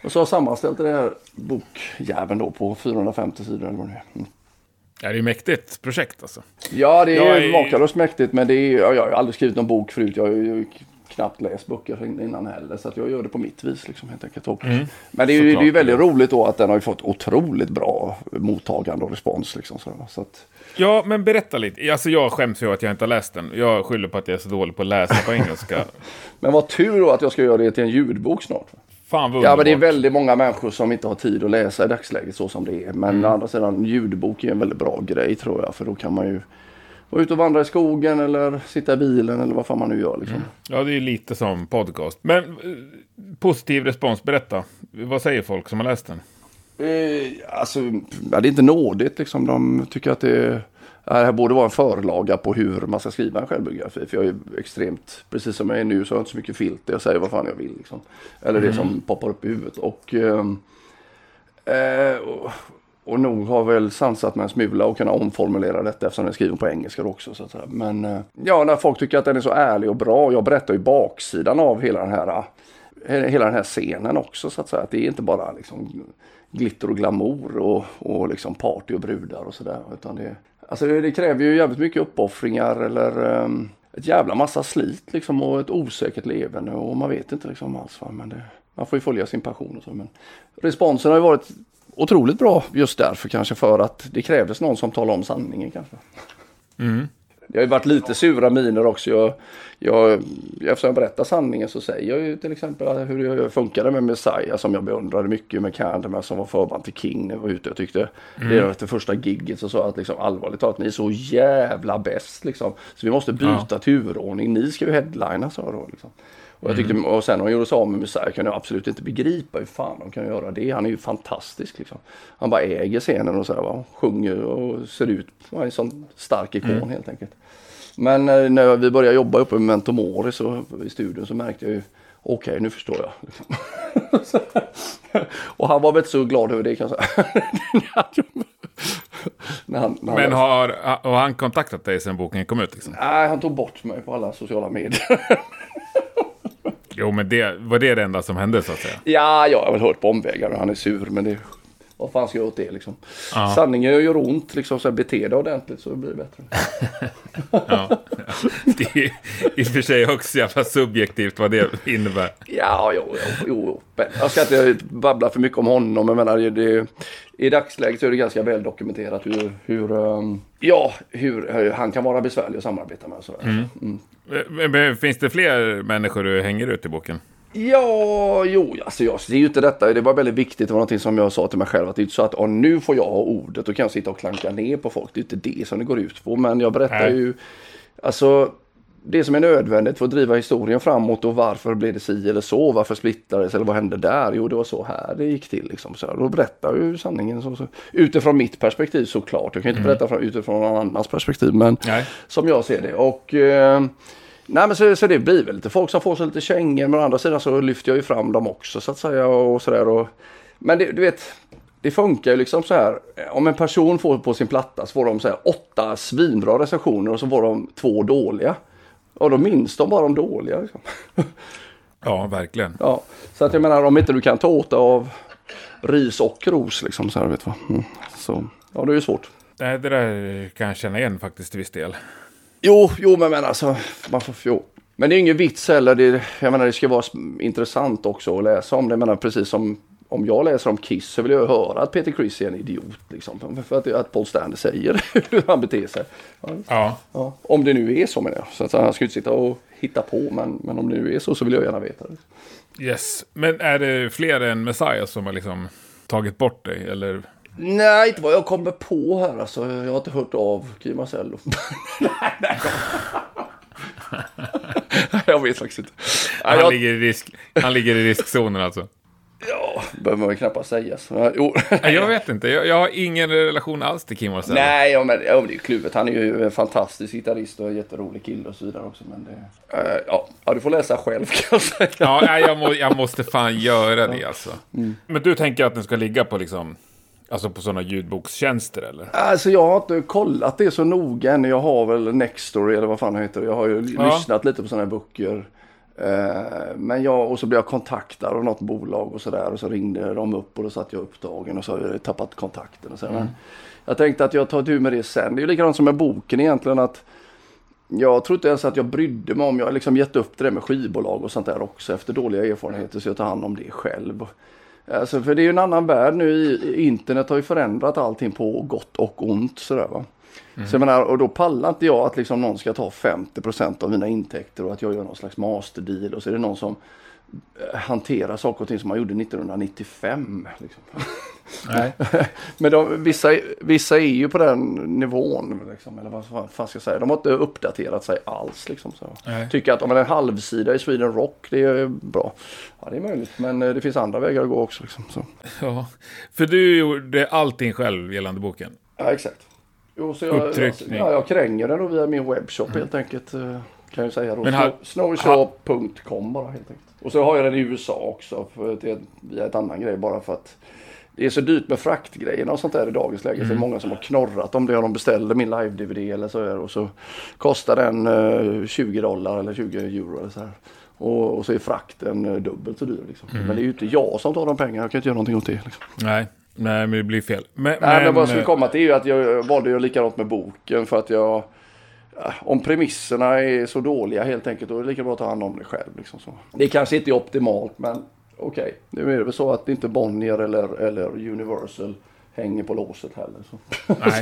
Och så har jag sammanställt den här bokjäveln då på 450 sidor eller vad det är. Mm. Ja, det är mäktigt projekt alltså. Ja, det är, är... makalöst mäktigt. Men det är, jag har aldrig skrivit någon bok förut. Jag har ju knappt läst böcker innan heller. Så att jag gör det på mitt vis liksom helt enkelt. Mm. Men det är, ju, det är ju väldigt roligt då att den har fått otroligt bra mottagande och respons. Liksom, så, att... Ja, men berätta lite. Alltså jag skäms för att jag inte har läst den. Jag skyller på att jag är så dålig på att läsa på engelska. men vad tur då att jag ska göra det till en ljudbok snart. Fan vad Ja, men det är väldigt många människor som inte har tid att läsa i dagsläget så som det är. Men mm. å andra sidan, ljudbok är en väldigt bra grej tror jag. För då kan man ju vara ute och vandra i skogen eller sitta i bilen eller vad fan man nu gör. Liksom. Mm. Ja, det är lite som podcast. Men eh, positiv respons, berätta. Vad säger folk som har läst den? Eh, alltså, ja, det är inte nådigt liksom. De tycker att det är det här borde vara en förlaga på hur man ska skriva en självbiografi. För jag är extremt, precis som jag är nu så har jag inte så mycket filter. Jag säger vad fan jag vill. Liksom. Eller det mm. som poppar upp i huvudet. Och, ehm, eh, och, och nog har väl sansat mig en smula och kunna omformulera detta eftersom den är skriven på engelska också. Så att säga. Men eh, ja, när folk tycker att den är så ärlig och bra. Jag berättar ju baksidan av hela den här, eh, hela den här scenen också. Så att säga. Att det är inte bara liksom glitter och glamour och, och liksom party och brudar och sådär. Utan det, Alltså det, det, kräver ju jävligt mycket uppoffringar eller um, ett jävla massa slit liksom och ett osäkert levande och man vet inte liksom alls. Va? Men det, man får ju följa sin passion och så. Men responsen har ju varit otroligt bra just därför kanske för att det krävdes någon som talar om sanningen kanske. Mm. Det har ju varit lite sura miner också. Jag, jag, eftersom jag berättar sanningen så säger jag ju till exempel hur det funkade med Messiah som jag beundrade mycket med Candyman som var förband till King när jag var ute. Jag tyckte mm. det det första gigget så sa jag att liksom, allvarligt talat ni är så jävla bäst liksom. Så vi måste byta ja. turordning. Ni ska ju headlina sa jag då. Liksom. Och, jag tyckte, mm. och sen när de gjorde sig av med Messiah kunde jag absolut inte begripa hur fan de kan göra det. Han är ju fantastisk liksom. Han bara äger scenen och så va? sjunger och ser ut som en sån stark ikon mm. helt enkelt. Men eh, när vi började jobba uppe med Mentomori så i studion så märkte jag ju okej okay, nu förstår jag. Och han var väl så glad över det kan jag säga. när han, när Men har, har han kontaktat dig sen boken kom ut? Liksom? Nej, han tog bort mig på alla sociala medier. Jo, men det, var det det enda som hände så att säga? Ja, jag har väl hört på omvägar och han är sur, men det... Vad fan ska jag åt det liksom? Ja. Sanningen gör ont, liksom, så bete dig ordentligt så blir det bättre. ja. Det är i och för sig också jävla subjektivt vad det innebär. Ja, jo, jo, jo. Jag ska inte babbla för mycket om honom, men menar, det, i dagsläget så är det ganska väl dokumenterat hur, hur, um, ja, hur, hur han kan vara besvärlig att samarbeta med. Och mm. Mm. Men, finns det fler människor du hänger ut i boken? Ja, jo, alltså jag ser ju inte detta. Det var väldigt viktigt. Det var någonting som jag sa till mig själv. Att det är inte så att oh, nu får jag ha ordet och kan jag sitta och klanka ner på folk. Det är inte det som det går ut på. Men jag berättar Nej. ju. Alltså det som är nödvändigt för att driva historien framåt och varför blev det si eller så, varför splittrades eller vad hände där? Jo, det var så här det gick till. Liksom. Så då berättar ju sanningen så, så, utifrån mitt perspektiv såklart. Jag kan inte mm. berätta från, utifrån någon annans perspektiv, men Nej. som jag ser det. Och eh, Nej men så, så det blir väl lite folk som får sig lite kängor men å andra sidan så lyfter jag ju fram dem också så att säga och sådär. Men det, du vet, det funkar ju liksom så här. Om en person får på sin platta så får de så här, åtta svinbra recensioner och så får de två dåliga. Och då minns de bara de dåliga. Liksom. Ja, verkligen. Ja, så att jag menar om inte du kan ta åt dig av ris och ros liksom så här, vet vad. Mm. Så, ja, det är ju svårt. Det, det där kan jag känna igen faktiskt till viss del. Jo, jo men, men alltså, man får, jo. Men det är ingen vits heller. Det, jag menar, det ska vara intressant också att läsa om det. Jag menar, precis som om jag läser om Kiss så vill jag höra att Peter Criss är en idiot. Liksom, för att, att Paul Stanley säger hur han beter sig. Ja. ja. Om det nu är så menar jag. Så att han ska inte sitta och hitta på. Men, men om det nu är så så vill jag gärna veta det. Yes. Men är det fler än Messiah som har liksom tagit bort dig? Eller? Nej, inte vad jag kommer på här. Alltså, jag har inte hört av Kim Marcello. nej, nej. jag vet faktiskt inte. Han, jag... ligger, i risk, han ligger i riskzonen alltså? Ja, behöver man väl knappast säga. Så, jo. jag vet inte. Jag, jag, har ingen relation alls till Kim Marcello. Nej, ja, men, ja, det är kluvet. Han är ju en fantastisk gitarrist och en jätterolig kille och så vidare också. Men det, uh, ja. ja, du får läsa själv kan jag säga. ja, jag, må, jag måste fan göra det alltså. Mm. Men du tänker att den ska ligga på liksom Alltså på sådana ljudbokstjänster eller? Alltså jag har inte kollat det så noga än. Jag har väl Nextory eller vad fan det heter. Jag har ju ja. lyssnat lite på sådana här böcker. Eh, men jag, och så blev jag kontaktad av något bolag och sådär. Och så ringde de upp och då satt jag upptagen och så har jag tappat kontakten. Och så. Mm. jag tänkte att jag tar tur med det sen. Det är ju likadant som med boken egentligen. att jag tror inte ens att jag brydde mig om, jag har liksom gett upp det där med skivbolag och sånt där också efter dåliga erfarenheter så jag tar hand om det själv. Alltså, för det är ju en annan värld nu. Internet har ju förändrat allting på gott och ont. Sådär, va? Mm. Så jag menar, och då pallar inte jag att liksom någon ska ta 50% av mina intäkter och att jag gör någon slags masterdeal och så är det någon som eh, hanterar saker och ting som man gjorde 1995. Liksom. Nej. Men de, vissa, vissa är ju på den nivån. Liksom, eller vad fan ska jag säga. De har inte uppdaterat sig alls. Liksom, så. Tycker att om en halvsida i Sweden Rock, det är bra. Ja, det är möjligt. Men eh, det finns andra vägar att gå också. Liksom, så. Ja, för du gjorde allting själv gällande boken? Ja, exakt. Jo, så jag, Upptryckning. Jag, ja, jag kränger den då via min webbshop mm. helt enkelt. Eh, kan jag säga då. Här... Snowshop.com bara helt enkelt. Och så har jag den i USA också. För det, via ett annan grej bara för att det är så dyrt med fraktgrejerna och sånt där i dagens läge. Mm. Så det är många som har knorrat om det. De beställde min live-DVD eller så här. Och så kostar den eh, 20 dollar eller 20 euro eller så här. Och, och så är frakten uh, dubbelt så dyr. Liksom. Mm. Men det är ju inte jag som tar de pengarna. Jag kan inte göra någonting åt det. Liksom. Nej. Nej, men det blir fel. Men, Nej, men, vad jag skulle komma till är ju att jag valde ju likadant med boken för att jag om premisserna är så dåliga helt enkelt då är det lika bra att ta hand om det själv. Liksom så. Det kanske inte är optimalt men okej, okay. nu är det väl så att inte Bonnier eller, eller Universal hänger på låset heller. Så,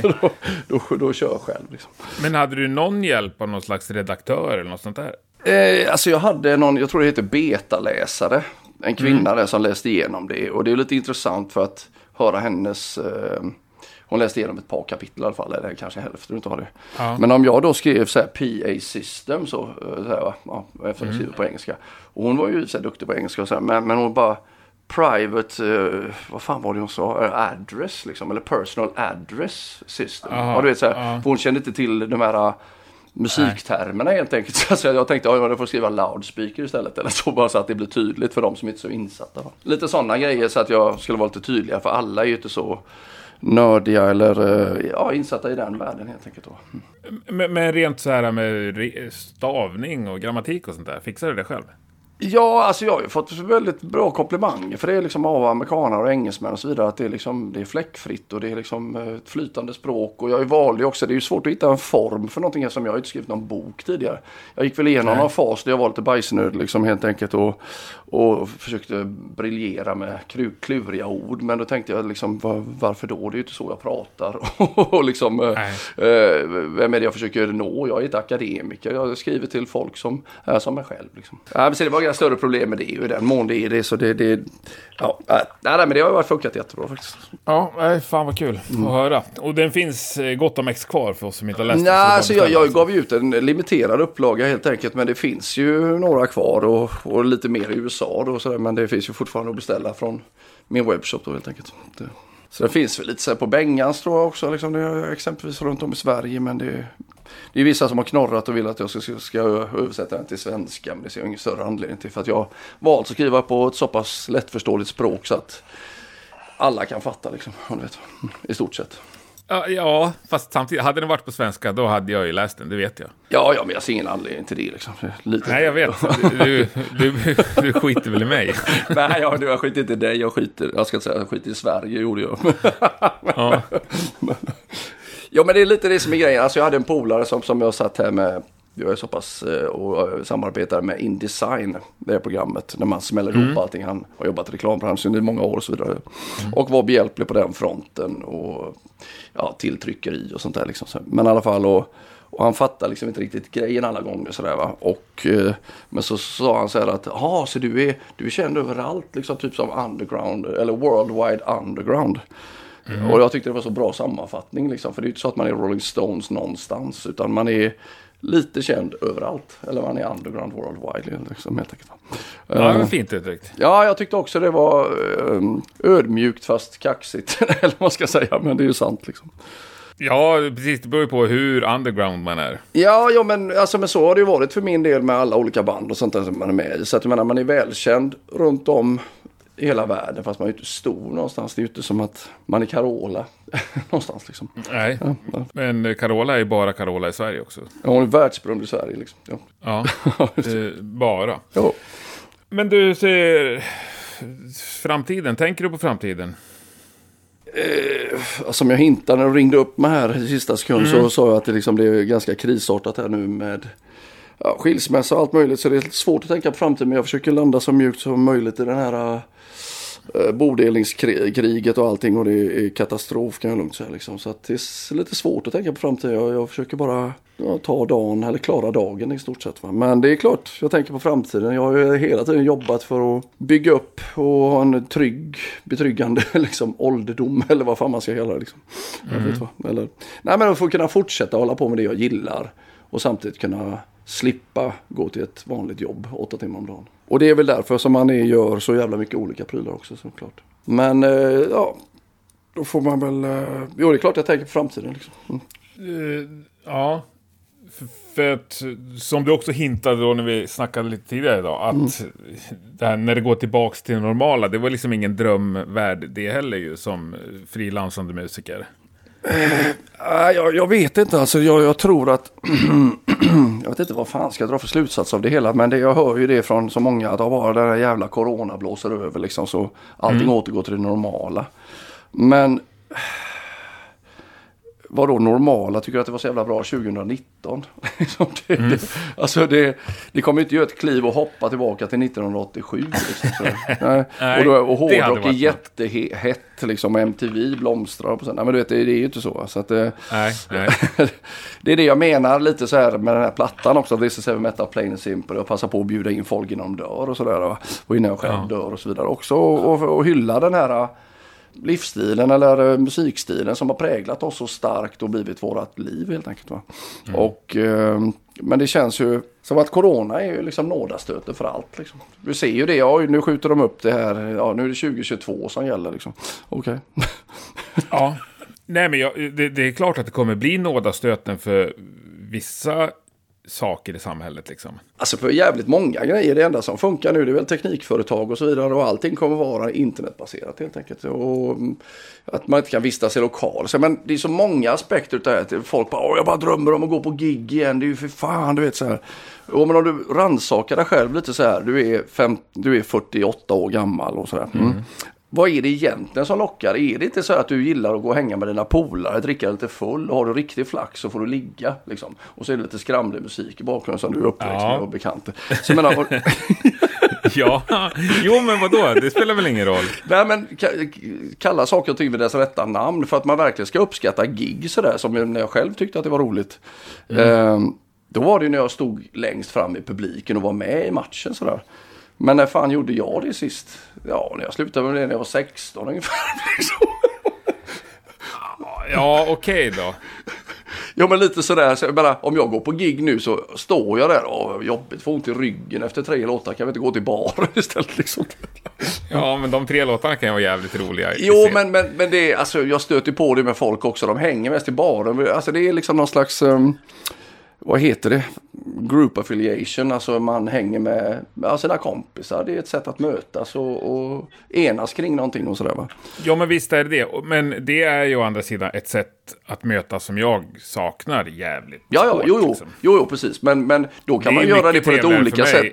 så då, då, då, kör jag själv. Liksom. Men hade du någon hjälp av någon slags redaktör eller något sånt där? Eh, alltså jag hade någon, jag tror det heter betaläsare. En kvinna mm. där som läste igenom det. Och det är lite intressant för att höra hennes eh, hon läste igenom ett par kapitel i alla fall, eller kanske hälften utav det. Ja. Men om jag då skrev så här PA system så, eh, så här, ja, efter mm. skriver på engelska. Och hon var ju så här duktig på engelska och så här, men, men hon bara private, uh, vad fan var det hon sa, uh, address liksom, eller personal address system. Aha, ja, du vet så här, hon kände inte till de här musiktermerna helt enkelt. Så jag tänkte att jag får skriva loudspeaker istället eller så bara så att det blir tydligt för de som inte är så insatta. Lite sådana grejer så att jag skulle vara lite tydligare för alla är ju inte så nördiga eller uh, ja, insatta i den världen helt enkelt. Då. Mm. Men, men rent så här med stavning och grammatik och sånt där, fixar du det själv? Ja, alltså jag har ju fått väldigt bra komplimanger för det är liksom av amerikaner och engelsmän och så vidare. Att det är, liksom, det är fläckfritt och det är liksom eh, ett flytande språk. Och jag valde ju också, det är ju svårt att hitta en form för någonting som jag inte skrivit någon bok tidigare. Jag gick väl igenom någon fas där jag var lite bajsnödig liksom helt enkelt. Och, och försökte briljera med kluriga ord. Men då tänkte jag liksom, var, varför då? Det är ju inte så jag pratar. och liksom, eh, eh, vem är det jag försöker nå? Jag är inte akademiker. Jag skriver till folk som är som mig själv. Liksom. Ja, men det var inga större problem med det. I den mån det är det så det, det ja, nej, men det har funkat jättebra faktiskt. Ja, nej, fan vad kul mm. att höra. Och den finns eh, gott om ex kvar för oss som inte har läst Nej, alltså jag, jag gav ut en limiterad upplaga helt enkelt. Men det finns ju några kvar och, och lite mer i USA. USA då, sådär, men det finns ju fortfarande att beställa från min webbshop då helt enkelt. Det, så det finns väl lite så på Bengans tror jag också, liksom, det är exempelvis runt om i Sverige. Men det, det är vissa som har knorrat och vill att jag ska, ska översätta den till svenska. Men det ser jag ingen större anledning till. För att jag har valt att skriva på ett så pass lättförståeligt språk så att alla kan fatta liksom, om du vet, mm, i stort sett. Ja, fast samtidigt, hade den varit på svenska då hade jag ju läst den, det vet jag. Ja, ja men jag ser ingen anledning till det liksom. Lite. Nej, jag vet. Du, du, du skiter väl i mig? Nej, jag, jag skiter inte i dig, jag skiter, jag ska säga jag skiter i Sverige, gjorde jag. ja. ja, men det är lite det som är grejen. Alltså jag hade en polare som, som jag satt här med jag är så pass eh, och samarbetar med Indesign, det programmet, när man smäller ihop mm. allting. Han har jobbat i reklambranschen i många år och så vidare. Mm. Och var behjälplig på den fronten och ja, tilltryckeri och sånt där. Liksom. Men i alla fall, och, och han fattar liksom inte riktigt grejen alla gånger sådär va. Och, eh, men så sa han så här att, ja så du är, du är känd överallt, liksom typ som underground, eller worldwide underground. Mm. Och jag tyckte det var så bra sammanfattning liksom. För det är ju inte så att man är Rolling Stones någonstans. Utan man är lite känd överallt. Eller man är underground worldwide liksom, helt enkelt. Ja, eh, fint uttryckt. Ja, jag tyckte också det var um, ödmjukt fast kaxigt. eller vad man ska säga, men det är ju sant liksom. Ja, precis. Det beror ju på hur underground man är. Ja, ja men, alltså, men så har det ju varit för min del med alla olika band och sånt där som man är med i. Så att jag menar, man är välkänd runt om i hela världen fast man är inte stor någonstans. Det är ju inte som att man är Carola någonstans liksom. Nej, ja, ja. men Carola är ju bara Carola i Sverige också. Ja, hon är världsberömd i Sverige liksom. Ja, ja eh, bara. Ja. Men du ser framtiden, tänker du på framtiden? Eh, som jag hintade när du ringde upp mig här i sista sekund mm. så sa jag att det, liksom, är ganska krisartat här nu med ja, skilsmässa och allt möjligt. Så det är svårt att tänka på framtiden. Men jag försöker landa så mjukt som möjligt i den här bodelningskriget och allting. Och det är katastrof kan jag lugnt säga. Liksom. Så det är lite svårt att tänka på framtiden. Jag, jag försöker bara ja, ta dagen eller klara dagen i stort sett. Va? Men det är klart, jag tänker på framtiden. Jag har ju hela tiden jobbat för att bygga upp och ha en trygg, betryggande liksom, ålderdom. Eller vad fan man ska kalla det. Liksom. Mm. Eller, nej men för att kunna fortsätta hålla på med det jag gillar. Och samtidigt kunna slippa gå till ett vanligt jobb åtta timmar om dagen. Och det är väl därför som man är, gör så jävla mycket olika prylar också såklart. Men eh, ja, då får man väl... Eh, jo, det är klart jag tänker på framtiden. Liksom. Mm. Uh, ja, för, att som du också hintade då när vi snackade lite tidigare idag. Att mm. det här, när det går tillbaka till det normala. Det var liksom ingen drömvärld det heller ju som frilansande musiker. Uh, jag, jag, vet inte, alltså jag, jag tror att... jag vet inte vad fan ska jag dra för slutsats av det hela. Men det, jag hör ju det från så många att bara den här jävla corona blåser över liksom. Så allting mm. återgår till det normala. Men var då normala tycker att det var så jävla bra 2019. Liksom det, mm. det, alltså det, det kommer inte göra ett kliv och hoppa tillbaka till 1987. Liksom, Nej. Nej, och, då, och hårdrock är jättehett liksom, och MTV blomstrar. På, nej, men du vet, det, det är ju inte så. så att, nej, nej. det är det jag menar lite så här med den här plattan också. This is heavy metal plain and simple. Och passa på att bjuda in folk innan de dör och sådär. Och innan jag själv ja. dör och så vidare också. Och, och, och hylla den här livsstilen eller musikstilen som har präglat oss så starkt och blivit vårt liv helt enkelt. Va? Mm. Och, eh, men det känns ju som att corona är ju liksom nådastöten för allt. Liksom. Du ser ju det, ja, nu skjuter de upp det här, ja, nu är det 2022 som gäller liksom. Okej. Okay. ja, nej men jag, det, det, är klart att det kommer bli nådastöten för vissa saker i samhället liksom? Alltså för jävligt många grejer. Det enda som funkar nu det är väl teknikföretag och så vidare. Och allting kommer vara internetbaserat helt enkelt. Och mm, att man inte kan vistas i lokal. Så, men det är så många aspekter av det. Folk bara, jag bara drömmer om att gå på gig igen. Det är ju för fan, du vet så här. Och men om du rannsakar dig själv lite så här. Du är, fem, du är 48 år gammal och så där. Mm. Mm vad är det egentligen som lockar? Är det inte så att du gillar att gå och hänga med dina polare, dricka lite full och har du riktig flax så får du ligga. Liksom. Och så är det lite skramlig musik i bakgrunden som du är uppväxt ja. med och bekant. Så menar, ja, jo men vadå, det spelar väl ingen roll. Nej men kalla saker och ting vid dess rätta namn för att man verkligen ska uppskatta gig sådär som när jag själv tyckte att det var roligt. Mm. Ehm, då var det när jag stod längst fram i publiken och var med i matchen sådär. Men när fan gjorde jag det sist? Ja, när jag slutade med det när jag var 16 ungefär. ja, okej okay då. Ja, men lite sådär. Så jag menar, om jag går på gig nu så står jag där. Åh, jobbigt, får ont i ryggen efter tre låtar. Kan vi inte gå till baren istället liksom? Ja, men de tre låtarna kan ju vara jävligt roliga. Jo, men, men, men det är, alltså, jag stöter på det med folk också. De hänger mest i baren. Alltså det är liksom någon slags... Um, vad heter det? Group affiliation, alltså man hänger med, sina kompisar. Det är ett sätt att mötas och, och enas kring någonting och sådär va. Ja men visst är det det. Men det är ju å andra sidan ett sätt att mötas som jag saknar jävligt. Ja, ja, jo, jo, liksom. jo, jo, precis. Men, men då kan man göra det på ett olika sätt.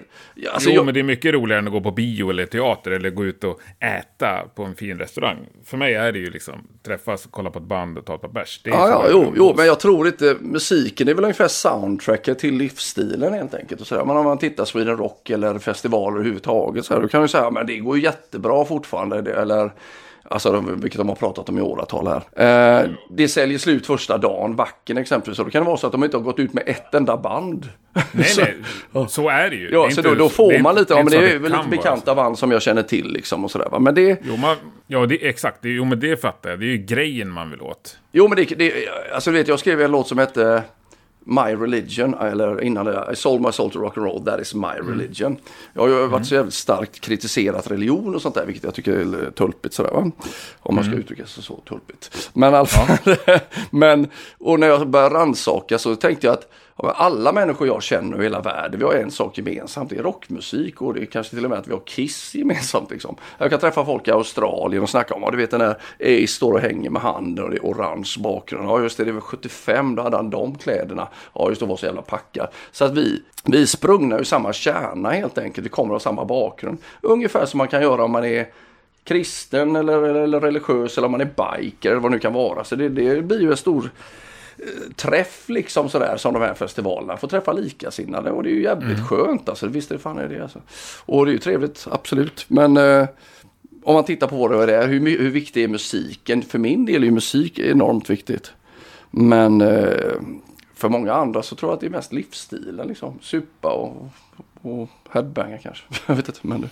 Alltså, jo, jag... men det är mycket roligare än att gå på bio eller teater eller gå ut och äta på en fin restaurang. För mig är det ju liksom träffas, kolla på ett band och ta ett par bärs. Ja, ja, jo, jo, men jag tror inte, musiken är väl ungefär soundtracket till livsstilen helt enkelt. Och så där. Men om man tittar Sweden Rock eller festivaler överhuvudtaget så här, då kan man ju säga, men det går ju jättebra fortfarande. Eller Alltså vilket de har pratat om i åratal här. Eh, det säljer slut första dagen, Vacken exempelvis. Så då kan det vara så att de inte har gått ut med ett enda band. Nej, så, nej. Så är det ju. Ja, det så då, då, får man lite, ja men det är väl lite bekanta band som jag känner till liksom och sådär. Men det... Jo, man, ja, det, exakt. Det, jo, men det fattar jag. Det är ju grejen man vill åt. Jo, men det, det alltså vet jag skrev en låt som hette My Religion, eller innan det, I sold my soul to rock and roll, that is my mm. religion. Jag har ju varit så jävligt starkt kritiserat religion och sånt där, vilket jag tycker är tulpigt sådär va. Om man ska mm. uttrycka sig så tulpigt. Men i alla fall, ja. men, och när jag började rannsaka så tänkte jag att alla människor jag känner i hela världen, vi har en sak gemensamt. Det är rockmusik och det är kanske till och med att vi har Kiss gemensamt. Liksom. Jag kan träffa folk i Australien och snacka om, ja, du vet den där Ace står och hänger med handen och det är orange bakgrund. Ja just det, det var 75, då hade han de kläderna. Ja just det, var så jävla packad. Så att vi, vi är sprungna ur samma kärna helt enkelt. Vi kommer av samma bakgrund. Ungefär som man kan göra om man är kristen eller, eller, eller religiös eller om man är biker eller vad det nu kan vara. Så det, det blir ju en stor träff liksom sådär som de här festivalerna. Får träffa likasinnade och det är ju jävligt mm. skönt alltså. Visst är det fan är det alltså. Och det är ju trevligt, absolut. Men eh, om man tittar på vad det är, hur, hur viktig är musiken? För min del är ju musik enormt viktigt. Men eh, för många andra så tror jag att det är mest livsstilen liksom. Supa och, och headbanga kanske. jag vet inte men...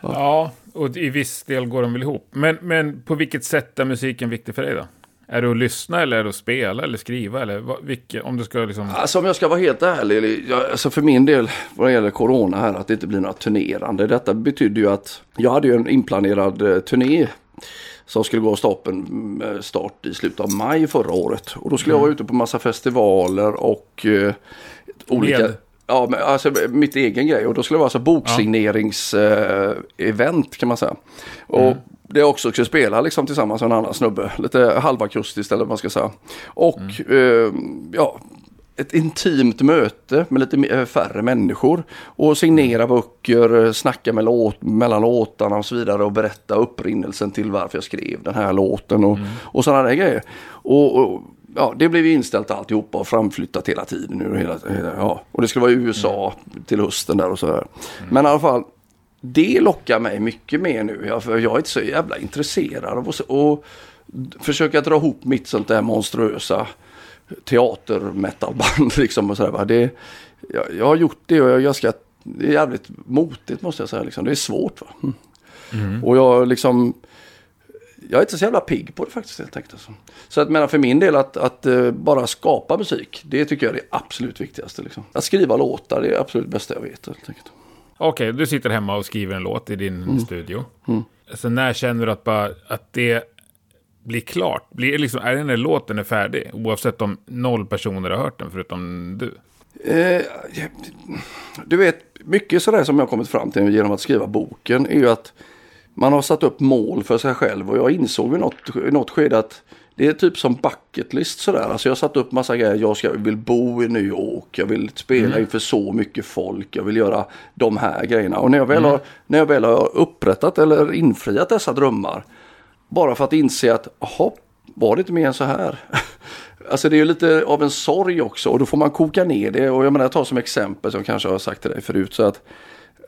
Ja. ja, och i viss del går de väl ihop. Men, men på vilket sätt är musiken viktig för dig då? Är det att lyssna eller är det att spela eller skriva? Eller vad, vilket, om du ska liksom... Alltså om jag ska vara helt ärlig, jag, alltså för min del vad det gäller corona här, att det inte blir några turnerande. Detta betyder ju att jag hade ju en inplanerad eh, turné som skulle gå av stapeln eh, start i slutet av maj förra året. Och då skulle mm. jag vara ute på massa festivaler och eh, olika... Med? Ja, men alltså mitt egen grej. Och då skulle det vara alltså boksignerings-event ja. kan man säga. Och mm det också skulle spela liksom tillsammans med en annan snubbe. Lite halvakustiskt eller vad man ska säga. Och mm. eh, ja, ett intimt möte med lite färre människor. Och signera mm. böcker, eh, snacka med låt, mellan låtarna och så vidare. Och berätta upprinnelsen till varför jag skrev den här låten och, mm. och sådana där grejer. Och, och ja, det blev ju inställt alltihopa och framflyttat hela tiden. Nu, hela, hela, ja. Och det skulle vara i USA till hösten där och sådär. Mm. Men i alla fall, det lockar mig mycket mer nu. Jag, för jag är inte så jävla intresserad av att försöka dra ihop mitt sånt där monstruösa teater-metalband. Liksom och det, jag, jag, har gjort det och jag är ganska, det är jävligt motigt måste jag säga. Liksom. Det är svårt. Va? Mm. Mm. Och jag liksom, jag är inte så jävla pigg på det faktiskt helt enkelt. Alltså. Så att menar för min del att, att uh, bara skapa musik, det tycker jag är det absolut viktigaste. Liksom. Att skriva låtar, det är absolut bästa jag vet helt enkelt. Okej, okay, du sitter hemma och skriver en låt i din mm. studio. Mm. Så när känner du att, bara, att det blir klart? Blir, liksom, är den här låten är färdig? Oavsett om noll personer har hört den förutom du? Eh, du vet, mycket sådär som jag har kommit fram till genom att skriva boken är ju att man har satt upp mål för sig själv och jag insåg i något, i något skede att det är typ som bucket list sådär. Alltså jag satt upp massa grejer. Jag ska, vill bo i New York. Jag vill spela mm. inför så mycket folk. Jag vill göra de här grejerna. Och när jag väl, mm. har, när jag väl har upprättat eller infriat dessa drömmar. Bara för att inse att, jaha, var det inte mer än så här? alltså det är ju lite av en sorg också. Och då får man koka ner det. Och jag menar, jag tar som exempel som jag kanske har sagt till dig förut. Så att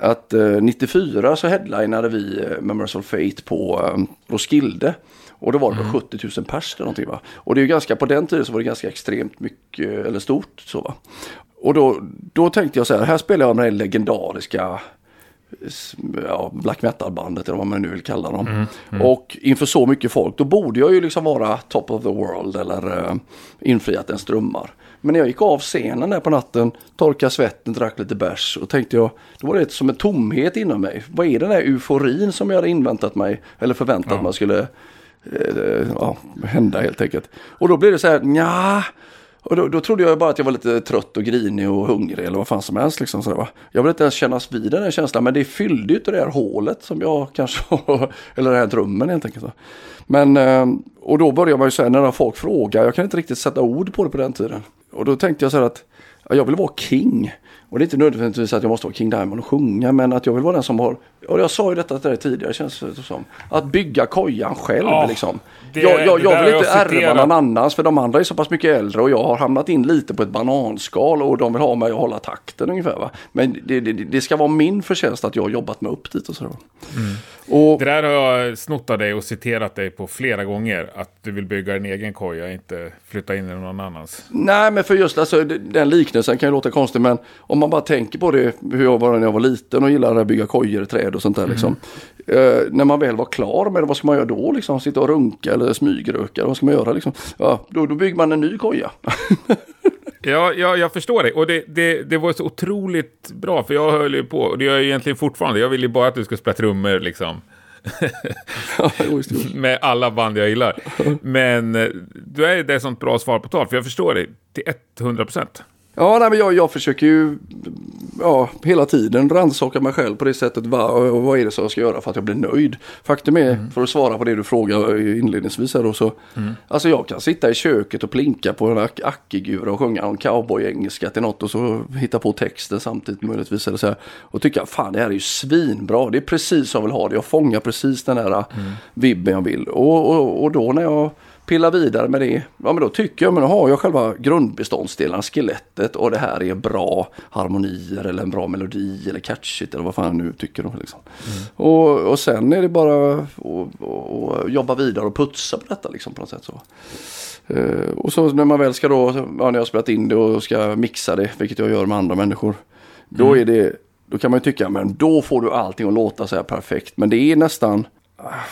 att eh, 94 så headlinade vi eh, Memories of Fate på eh, Roskilde. Och då var det mm. 70 000 pers eller någonting va. Och det är ju ganska, på den tiden så var det ganska extremt mycket, eller stort så va. Och då, då tänkte jag så här, här spelar jag med det legendariska ja, black metal-bandet eller vad man nu vill kalla dem. Mm, mm. Och inför så mycket folk, då borde jag ju liksom vara top of the world eller uh, infriat ens drömmar. Men när jag gick av scenen där på natten, torkade svetten, drack lite bärs och tänkte jag, då var det som en tomhet inom mig. Vad är den där euforin som jag hade inväntat mig, eller förväntat ja. mig skulle Eh, ja, hända helt enkelt. Och då blev det så här, nja och då, då, trodde jag bara att jag var lite trött och grinig och hungrig eller vad fan som helst. Liksom, så va? Jag vill inte ens kännas vid den här känslan men det fyllde ju inte det här hålet som jag kanske har, eller den här drömmen helt enkelt. Så. Men, eh, och då började man ju säga när folk frågar, jag kan inte riktigt sätta ord på det på den tiden. Och då tänkte jag så här att jag vill vara king. Och det är inte nödvändigtvis att jag måste vara King Diamond och sjunga, men att jag vill vara den som har, och jag sa ju detta till dig tidigare känns det som, att bygga kojan själv ja, liksom. Det, jag, jag, jag vill inte ärva någon annans, för de andra är så pass mycket äldre och jag har hamnat in lite på ett bananskal och de vill ha mig att hålla takten ungefär. Va? Men det, det, det ska vara min förtjänst att jag har jobbat mig upp dit och sådär. Mm. Och, det där har jag snott av dig och citerat dig på flera gånger. Att du vill bygga en egen koja, inte flytta in i någon annans. Nej, men för just alltså, den liknelsen kan ju låta konstig, men om man bara tänker på det, hur jag var när jag var liten och gillade att bygga kojor, träd och sånt där. Liksom. Mm. Eh, när man väl var klar med det, vad ska man göra då? Liksom, sitta och runka eller smygröka, vad ska man göra? Liksom? Ja, då, då bygger man en ny koja. Ja, ja, jag förstår det. Och det, det, det var så otroligt bra, för jag höll ju på, och det gör jag egentligen fortfarande. Jag vill ju bara att du ska spela trummor liksom. med alla band jag gillar. Men eh, du är det sånt bra svar på tal, för jag förstår det till 100 procent. Ja, nej, men jag, jag försöker ju ja, hela tiden rannsaka mig själv på det sättet. Vad, vad är det som jag ska göra för att jag blir nöjd? Faktum är, mm. för att svara på det du frågade inledningsvis här då, så. Mm. Alltså jag kan sitta i köket och plinka på en ackigura och sjunga en cowboy-engelska till något och så hitta på texten samtidigt möjligtvis. Eller så här, och tycka, fan det här är ju svinbra. Det är precis som jag vill ha det. Jag fångar precis den här mm. vibben jag vill. Och, och, och då när jag pilla vidare med det. Ja men då tycker jag, men då har jag själva grundbeståndsdelarna, skelettet och det här är bra harmonier eller en bra melodi eller catchigt eller vad fan jag nu tycker. Då, liksom. Mm. Och, och sen är det bara att jobba vidare och putsa på detta liksom på något sätt. Så. Uh, och så när man väl ska då, ja, när jag har spelat in det och ska mixa det, vilket jag gör med andra människor. Då mm. är det, då kan man ju tycka, men då får du allting att låta så här perfekt. Men det är nästan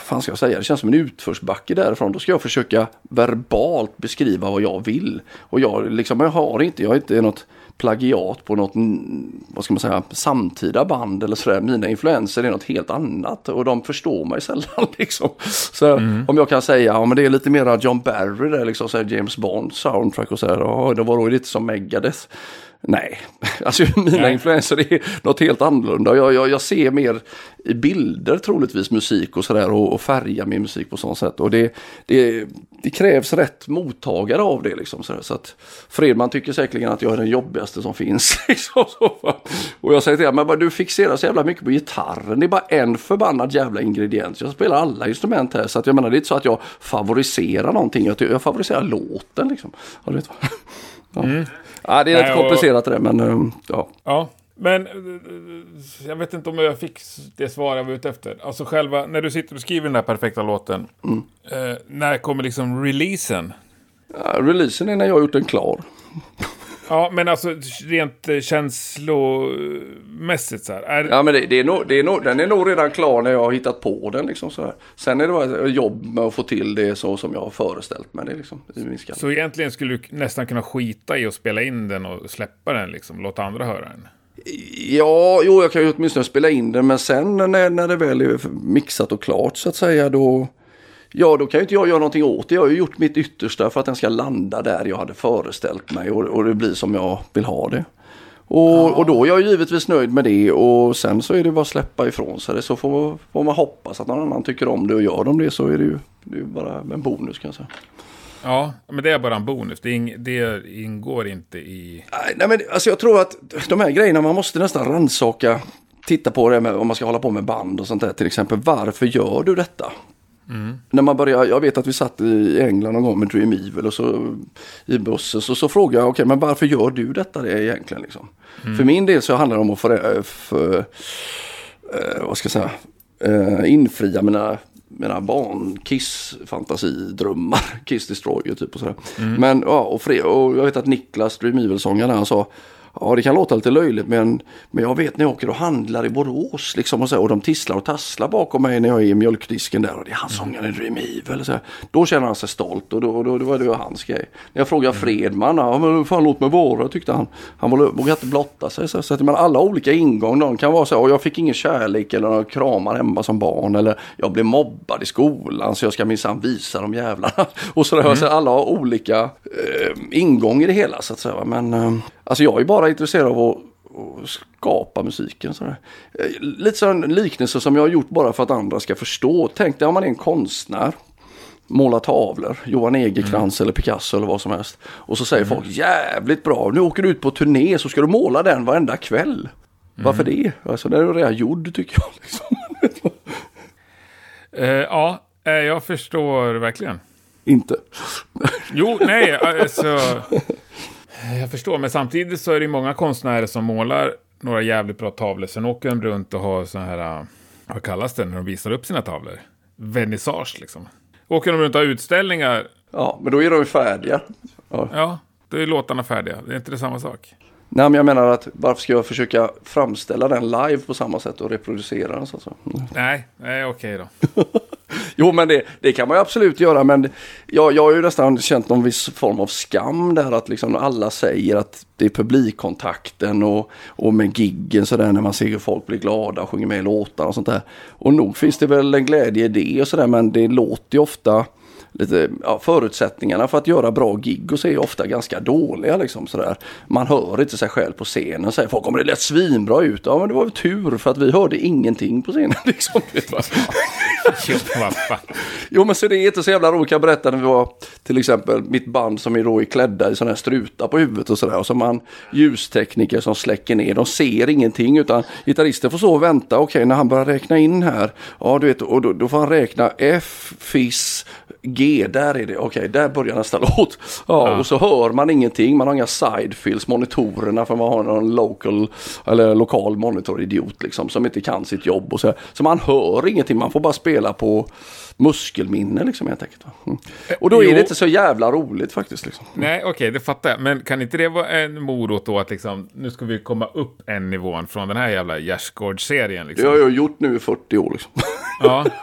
fan ska jag säga, det känns som en utförsbacke därifrån. Då ska jag försöka verbalt beskriva vad jag vill. Och jag, liksom, jag har inte, jag är inte något plagiat på något, vad ska man säga, samtida band eller sådär. Mina influenser är något helt annat och de förstår mig sällan liksom. Så mm. om jag kan säga, ja men det är lite mera John Barry där liksom, så James Bond soundtrack och sådär. Ja, det var då lite som Megadeth. Nej, alltså mina Nej. influenser är något helt annorlunda. Jag, jag, jag ser mer i bilder troligtvis musik och sådär och, och färgar min musik på sånt sätt. Och det, det, det krävs rätt mottagare av det liksom. Så, så att Fredman tycker säkerligen att jag är den jobbigaste som finns. Liksom, och jag säger till honom, men du fixerar så jävla mycket på gitarren. Det är bara en förbannad jävla ingrediens. Jag spelar alla instrument här. Så att jag menar, det är inte så att jag favoriserar någonting. Jag, jag favoriserar låten liksom. Ja, du vet, vad. ja. Ja, det är rätt komplicerat det men um, ja. Ja, men eh, jag vet inte om jag fick det svar jag var ute efter. Alltså själva, när du sitter och skriver den där perfekta låten, eh, när kommer liksom releasen? Ja, Releasen är när jag har gjort den klar. Ja, men alltså rent eh, känslomässigt så här. Är, Ja men det, det är nog, det är nog, den är nog redan klar när jag har hittat på den liksom så här. Sen är det bara jobb med att få till det så som jag har föreställt mig det liksom. I min skalle. Så egentligen skulle du nästan kunna skita i att spela in den och släppa den liksom, låta andra höra den. Ja, jo jag kan ju åtminstone spela in den men sen när, när det väl är mixat och klart så att säga då Ja, då kan ju inte jag göra någonting åt det. Jag har ju gjort mitt yttersta för att den ska landa där jag hade föreställt mig och, och det blir som jag vill ha det. Och, och då är jag givetvis nöjd med det och sen så är det bara att släppa ifrån sig det. Så får, får man hoppas att någon annan tycker om det och gör de det så är det ju, det är bara en bonus kan jag säga. Ja, men det är bara en bonus. Det, ing, det ingår inte i... Nej, men alltså jag tror att de här grejerna man måste nästan rannsaka. Titta på det med, om man ska hålla på med band och sånt där till exempel. Varför gör du detta? När man börjar, jag vet att vi satt i England någon gång med Dream Evil och så i bussen så, så frågade jag, okej men varför gör du detta det egentligen liksom? För min del så handlar det om att få, för, eh, vad ska jag säga, eh, infria mina, mina barn Kiss fantasidrömmar, Kiss Destroyer typ och sådär. Men ja, och, fred, och jag vet att Niklas, Dream Evil-sångaren, han sa Ja, det kan låta lite löjligt men, men jag vet när jag åker och handlar i Borås liksom och, så, och de tisslar och tasslar bakom mig när jag är i mjölkdisken där och det är han sångaren i Dream Evil. Så här. Då känner han sig stolt och då, då, då var det hans grej. När jag frågade Fredman, ja men fan låt mig vara tyckte han. Han vågade vågade inte blotta sig. Så, så att, men alla olika ingångar. någon kan vara så här, jag fick ingen kärlek eller några kramar hemma som barn eller jag blev mobbad i skolan så jag ska minsann visa de jävlarna. Och sådär, så alla har olika eh, ingång i det hela så att säga. Men eh, alltså jag är bara intresserad av att skapa musiken. Sådär. Eh, Lite sån liknelse som jag har gjort bara för att andra ska förstå. Tänk dig om man är en konstnär. Målar tavlor, Johan Egerkrans eller Picasso eller vad som helst. Och så säger folk jävligt bra, nu åker du ut på turné så ska du måla den varenda kväll. Varför det? Alltså den är redan gjord tycker jag. Liksom. Eh, ja, eh, jag förstår verkligen. Inte. Jo, nej, alltså... Jag förstår, men samtidigt så är det många konstnärer som målar några jävligt bra tavlor. Sen åker de runt och har så här, äh, vad kallas det när de visar upp sina tavlor? Vernissage liksom. Åker de runt och har utställningar, Ja, men då är de ju färdiga. Ja. ja, då är låtarna färdiga. Det är inte det samma sak. Nej, men jag menar att varför ska jag försöka framställa den live på samma sätt och reproducera den? Så säga? Mm. Nej, nej okej då. Jo, men det, det kan man ju absolut göra. Men jag, jag har ju nästan känt någon viss form av skam där att liksom alla säger att det är publikkontakten och, och med giggen sådär när man ser hur folk blir glada och sjunger med i låtar och sånt där. Och nog finns det väl en glädje i det och sådär men det låter ju ofta lite, ja, förutsättningarna för att göra bra gig och så är ju ofta ganska dåliga liksom sådär. Man hör inte sig själv på scenen och säger folk kommer det lät svinbra ut. Ja men det var väl tur för att vi hörde ingenting på scenen liksom. Jo, men så det är inte så jävla roligt. Jag berätta när vi var till exempel mitt band som är då är klädda i sådana här strutar på huvudet och sådär. Och så man ljustekniker som släcker ner. De ser ingenting utan gitarristen får så och vänta. Okej när han börjar räkna in här. Ja du vet och då, då får han räkna F, FIS, G. Där är det. Okej där börjar nästa låt. Ja, Ja. och så hör man ingenting. Man har inga sidefills. Monitorerna för man har någon local eller lokal monitoridiot liksom som inte kan sitt jobb. Och så, så man hör ingenting. Man får bara spela på muskelminne liksom helt enkelt. Mm. Och då är Jo. det inte så jävla roligt faktiskt. Liksom. Nej, okej, det fattar jag. Men kan inte det vara en morot då att liksom, nu ska vi komma upp en nivån från den här jävla Gärsgård-serien Det liksom? har jag gjort nu i 40 år. Liksom. Ja.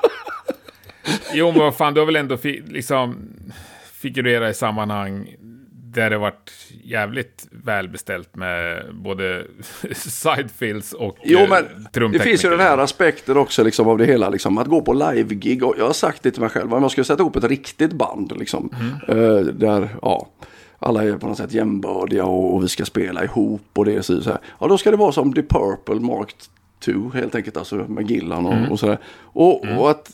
Jo, men vad fan, du har väl ändå liksom figurera i sammanhang där det varit jävligt välbeställt med både sidefills och Jo eh, men det trumtekniker. finns ju den här aspekten också liksom, av det hela. Liksom, att gå på live-gig. Jag har sagt det till mig själv. Om jag skulle sätta ihop ett riktigt band. Liksom, Mm. eh, där, ja. alla är på något sätt jämbördiga och, och vi ska spela ihop och det är så här. Ja, då ska det vara som The Purple Mark 2 helt enkelt, alltså med Gillan och, Mm. och sådär. Och, och att,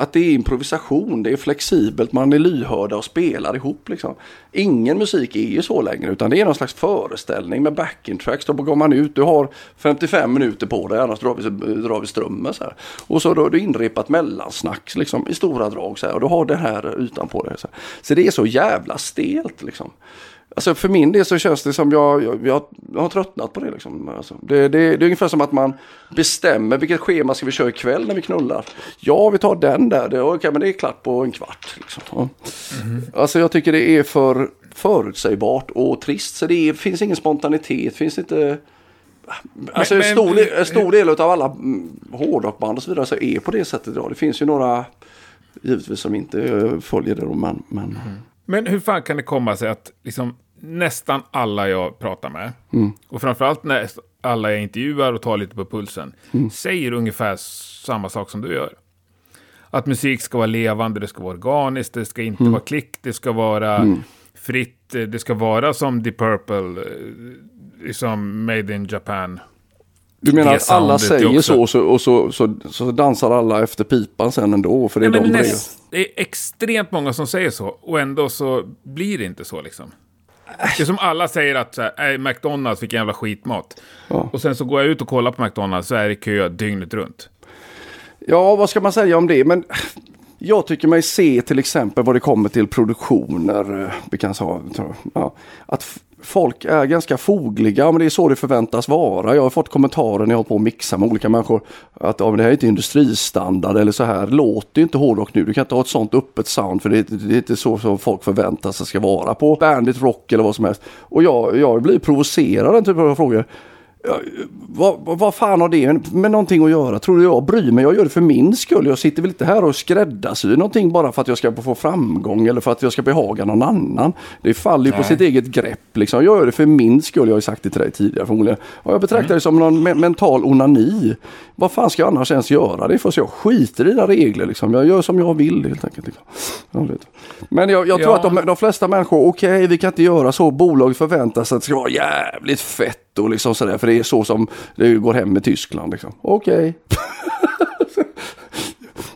att det är improvisation, det är flexibelt, man är lyhörda och spelar ihop liksom. Ingen musik är ju så längre utan det är någon slags föreställning med backing tracks. Då går man ut, du har 55 minuter på dig annars drar vi, drar vi strömmen så här. Och så då har du inrepat mellansnack liksom, i stora drag så här. Och du har det här utanpå dig. Så, här. så det är så jävla stelt liksom. Alltså för min del så känns det som jag, jag, jag, har tröttnat på det. Liksom. Alltså, det, det. Det är ungefär som att man bestämmer vilket schema ska vi köra ikväll när vi knullar. Ja, vi tar den där. Det, okay, men det är klart på en kvart. Liksom. Ja. Alltså jag tycker det är för förutsägbart och trist. Så det är, finns ingen spontanitet. Finns inte... Alltså Men- en, stor, men- del- en stor del av alla mm, hårdrockband och så vidare så är på det sättet idag. Det finns ju några givetvis som inte eh, följer det. Men, men Men hur fan kan det komma sig att liksom, nästan alla jag pratar med, och framförallt när alla jag intervjuar och tar lite på pulsen, säger ungefär samma sak som du gör. Att musik ska vara levande, det ska vara organiskt, det ska inte vara klick, det ska vara fritt, det ska vara som The Purple, liksom Made in Japan. Du menar att alla säger så, så och så, så, så dansar alla efter pipan sen ändå? För det är Nej, de näst, det är extremt många som säger så, och ändå så blir det inte så liksom. Det är som alla säger att så här, "Nej, McDonalds, vilken jävla skitmat. Ja. Och sen så går jag ut och kollar på McDonalds så är det kö dygnet runt. Ja, vad ska man säga om det? Men jag tycker mig se till exempel vad det kommer till produktioner. eh, Vi kan säga, ja, att folk är ganska fogliga, men det är så det förväntas vara. Jag har fått kommentarer när jag har på att mixa med olika människor. Att ja, men det här är inte industristandard eller så här. Låter inte hårdrock nu. Du kan inte ha ett sånt öppet sound för det, det är inte så som folk förväntar sig ska vara på bandit rock eller vad som helst. Och jag, jag blir provocerad av den typen av frågor. Vad, vad- fan har det med någonting att göra? Tror du jag bryr mig? Jag gör det för min skull. Jag sitter väl inte här och skräddarsyr någonting bara för att jag ska få framgång eller för att jag ska behaga någon annan. Det faller ju på sitt eget grepp. Liksom. Jag gör det för min skull. Jag har ju sagt det till dig tidigare förmodligen. Och jag betraktar det som någon me- mental onani. Vad fan ska jag annars ens göra det för? Så jag skiter i dina regler. Liksom. Jag gör som jag vill helt enkelt. Liksom. Jag. Men jag, jag tror Ja. att de, de flesta människor, okej vi kan inte göra så. Bolag förväntar sig att det ska vara jävligt fett och liksom sådär. För det är så som det går hem i Tyskland. Liksom. Okej.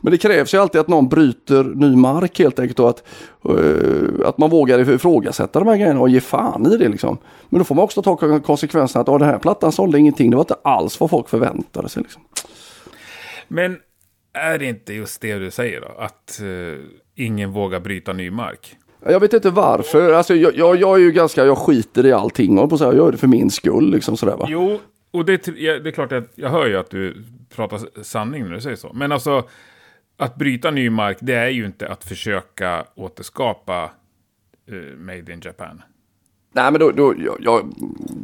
Men det krävs ju alltid att någon bryter ny mark helt enkelt och att, uh, att man vågar ifrågasätta de här grejerna och ge fan i det liksom. Men då får man också ta konsekvenserna att den här plattan sålde ingenting. Det var inte alls vad folk förväntade sig. Liksom. Men är det inte just det du säger då? Att uh, ingen vågar bryta ny mark? Jag vet inte varför. Alltså, jag, jag, jag är ju ganska, jag skiter i allting och på så här, jag gör det för min skull. Liksom sådär, va? Jo, och det, det är klart att jag hör ju att du pratar sanning när du säger så. Men alltså, att bryta ny mark, det är ju inte att försöka återskapa eh, Made in Japan. Nej men då, då, jag, jag,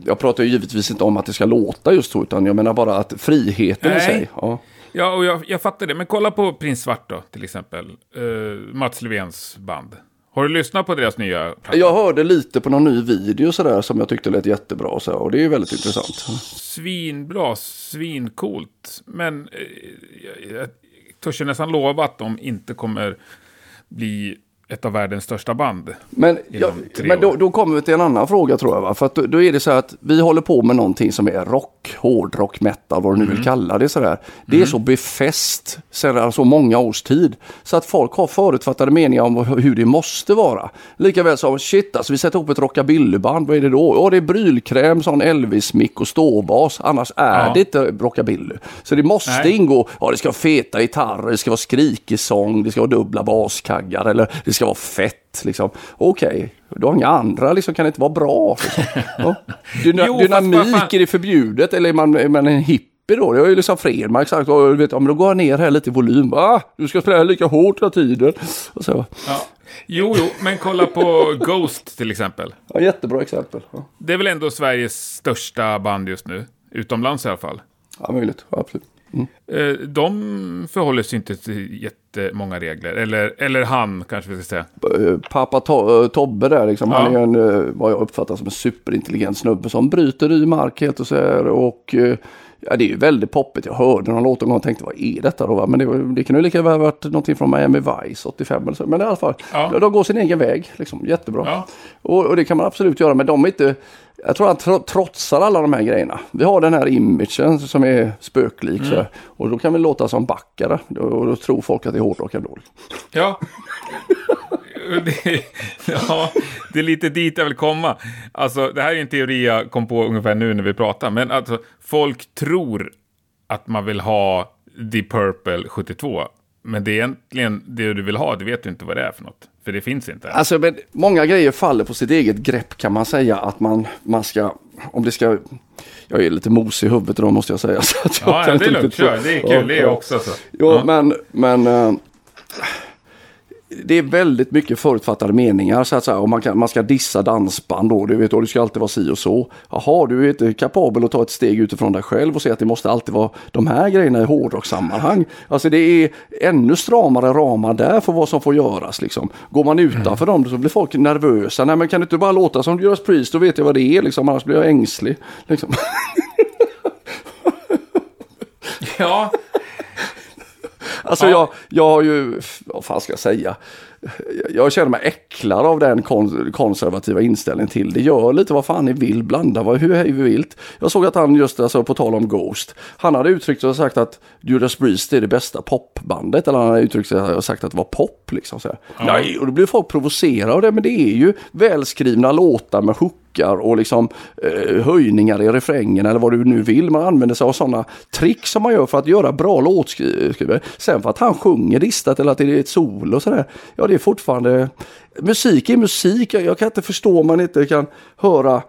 jag pratar ju givetvis inte om att det ska låta just så utan jag menar bara att friheten i Nej. sig. Ja. Ja, och jag, jag fattar det. Men kolla på Prins Svart då, till exempel. Uh, Mats Löfvens band. Har du lyssnat på deras nya platta? Jag hörde lite på någon ny video sådär som jag tyckte lät jättebra så, och det är väldigt intressant. Svinbra, svincoolt. Men eh, jag, jag törs ju nästan lova att de inte kommer bli ett av världens största band. Men, ja, men då, då kommer vi till en annan fråga tror jag. Va? För då, då är det så här att vi håller på med någonting som är rock, hårdrock, metal, vad du nu Mm. vill kalla det. Sådär. Det är så befäst sedan så många års tid. Så att folk har förutfattade meningar om hur det måste vara. Likaväl som shit, alltså, vi sätter ihop ett rockabillyband, vad är det då? Ja, det är brylkräm, sån Elvis-mick och ståbas. Annars är Ja. det inte rockabilly. Så det måste Nej. ingå, ja det ska vara feta gitarrer, det ska vara skrikig sång, det ska vara dubbla baskaggar eller det ska vara fett. Liksom. Okej, du har inga andra, liksom, kan det inte vara bra? Liksom. Ja. Dyna, Jo, dynamik, är det förbjudet eller är man, är man en hippie då? Det har ju liksom Fredmark sagt, "Ja, du vet, ja, men då går jag ner här lite i volym. Ah, du ska spela lika hårt hela tiden. Och så. Ja. Jo, jo, men kolla på Ghost till exempel. Ja, jättebra exempel. Ja, Det är väl ändå Sveriges största band just nu. Utomlands i alla fall. ja möjligt, ja, absolut. Eh, De förhåller sig inte till jättemånga regler. Eller, eller han, kanske vi ska säga. Eh, Pappa to eh, Tobbe där, liksom, Ja. han är en, eh, vad jag uppfattar som en superintelligent snubbe som bryter ny mark helt och så här. Och ja, det är ju väldigt poppigt. Jag hörde någon låt en gång och tänkte, vad är detta då? va? Men det, var- det kan ju lika väl ha varit någonting från Miami Vice 85 eller så. Men i alla fall, Ja. de går sin egen väg. Liksom, jättebra. Ja. Och, och det kan man absolut göra, men de är inte... Jag tror att han tro- trotsar alla de här grejerna. Vi har den här imagen som är spöklik. Så, här. och då kan vi låta som backare. Och då tror folk att det är hårdrock ändå. Ja. det, ja, det är lite dit jag vill komma. Alltså, det här är en teori jag kom på ungefär nu när vi pratar. Men alltså, folk tror att man vill ha Deep Purple 72. Men det är egentligen det du vill ha, det vet du inte vad det är för något. För det finns inte. Alltså, men många grejer faller på sitt eget grepp kan man säga att man, man ska, om det ska, jag är lite mos i huvudet då måste jag säga. Så att jag ja, ja, det är lugnt. Kör. Det är kul. Det är Ja, också så. Jo, Ja. men, men eh, det är väldigt mycket förutfattade meningar. Så att säga, och man, kan, man ska dissa dansband då, du vet, och det ska alltid vara si och så. Jaha, du är inte kapabel att ta ett steg utifrån dig själv och säga att det måste alltid vara de här grejerna i hårdrockssammanhang. Alltså det är ännu stramare ramar där för vad som får göras. Liksom. Går man utanför dem så blir folk nervösa. Nej men kan du inte bara låta som Judas Priest, då vet jag vad det är, liksom, annars blir jag ängslig. Liksom. Ja, Alltså Ja. jag, jag har ju, vad fan ska jag säga? Jag- känner mig äcklad av den kon konservativa inställningen till det. Gör lite vad fan ni vill, blanda vad, hur hej vi vilt. Jag såg att han just, alltså på tal om Ghost, han hade uttryckt och sagt att Judas Priest är det bästa popbandet. Eller han hade uttryckt sig och sagt att det var pop liksom. Så här. Nej, och då blir folk provocerade av det, men det är ju välskrivna låtar med hookar och liksom eh, höjningar i refrängen eller vad du nu vill. Man använder sig av sådana trick som man gör för att göra bra låtskrivare. Sen för att han sjunger distat eller att det är ett solo och sådär. Ja, det är fortfarande... Musik är musik. Jag, jag kan inte förstå om man inte kan höra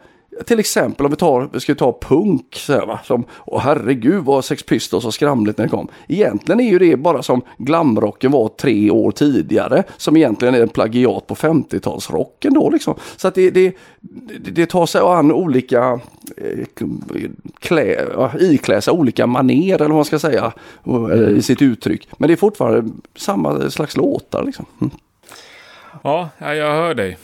till exempel om vi tar, vi ska ta punk, så här, va? som, åh herregud vad Sex Pistols och skramligt när det kom. Egentligen är ju det bara som glamrocken var tre år tidigare, som egentligen är en plagiat på 50-talsrocken då liksom. Så att det, det, det, det tar sig an olika, eh, klä, iklä sig olika maner eller vad man ska säga, eh, i sitt uttryck. Men det är fortfarande samma slags låtar liksom. Mm. ja, jag hör dig.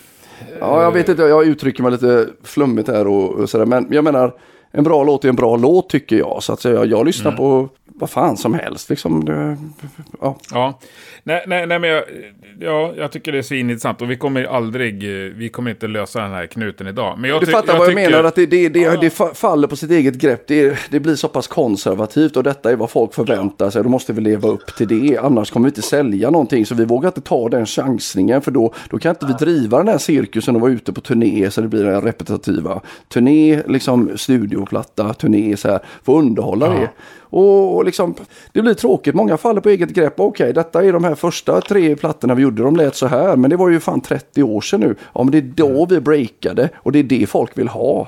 Ja, jag vet inte, jag uttrycker mig lite flummigt här och, och sådär. Men jag menar, en bra låt är en bra låt tycker jag. Så att säga, jag lyssnar på vad fan som helst. Liksom, det, ja. Ja, nej, nej, nej men jag, ja, jag tycker det är svinintressant och vi kommer aldrig, vi kommer inte lösa den här knuten idag. Men jag Du fattar vad jag tycker- menar, att det, det, det, Ja. det fa- faller på sitt eget grepp. Det, det blir så pass konservativt och detta är vad folk förväntar sig. Då måste vi leva upp till det, annars kommer vi inte sälja någonting. Så vi vågar inte ta den chansningen, för då, då kan inte vi driva den här cirkusen och vara ute på turné så det blir den repetitiva. Turné, liksom studioplatta, turné, så här, få underhålla Ja. det. Och, och liksom, det blir tråkigt, många faller på eget grepp. Okej, detta är de här första tre plattorna vi gjorde, de lät så här. Men det var ju fan 30 år sedan nu. Ja, men det är då vi breakade och det är det folk vill ha.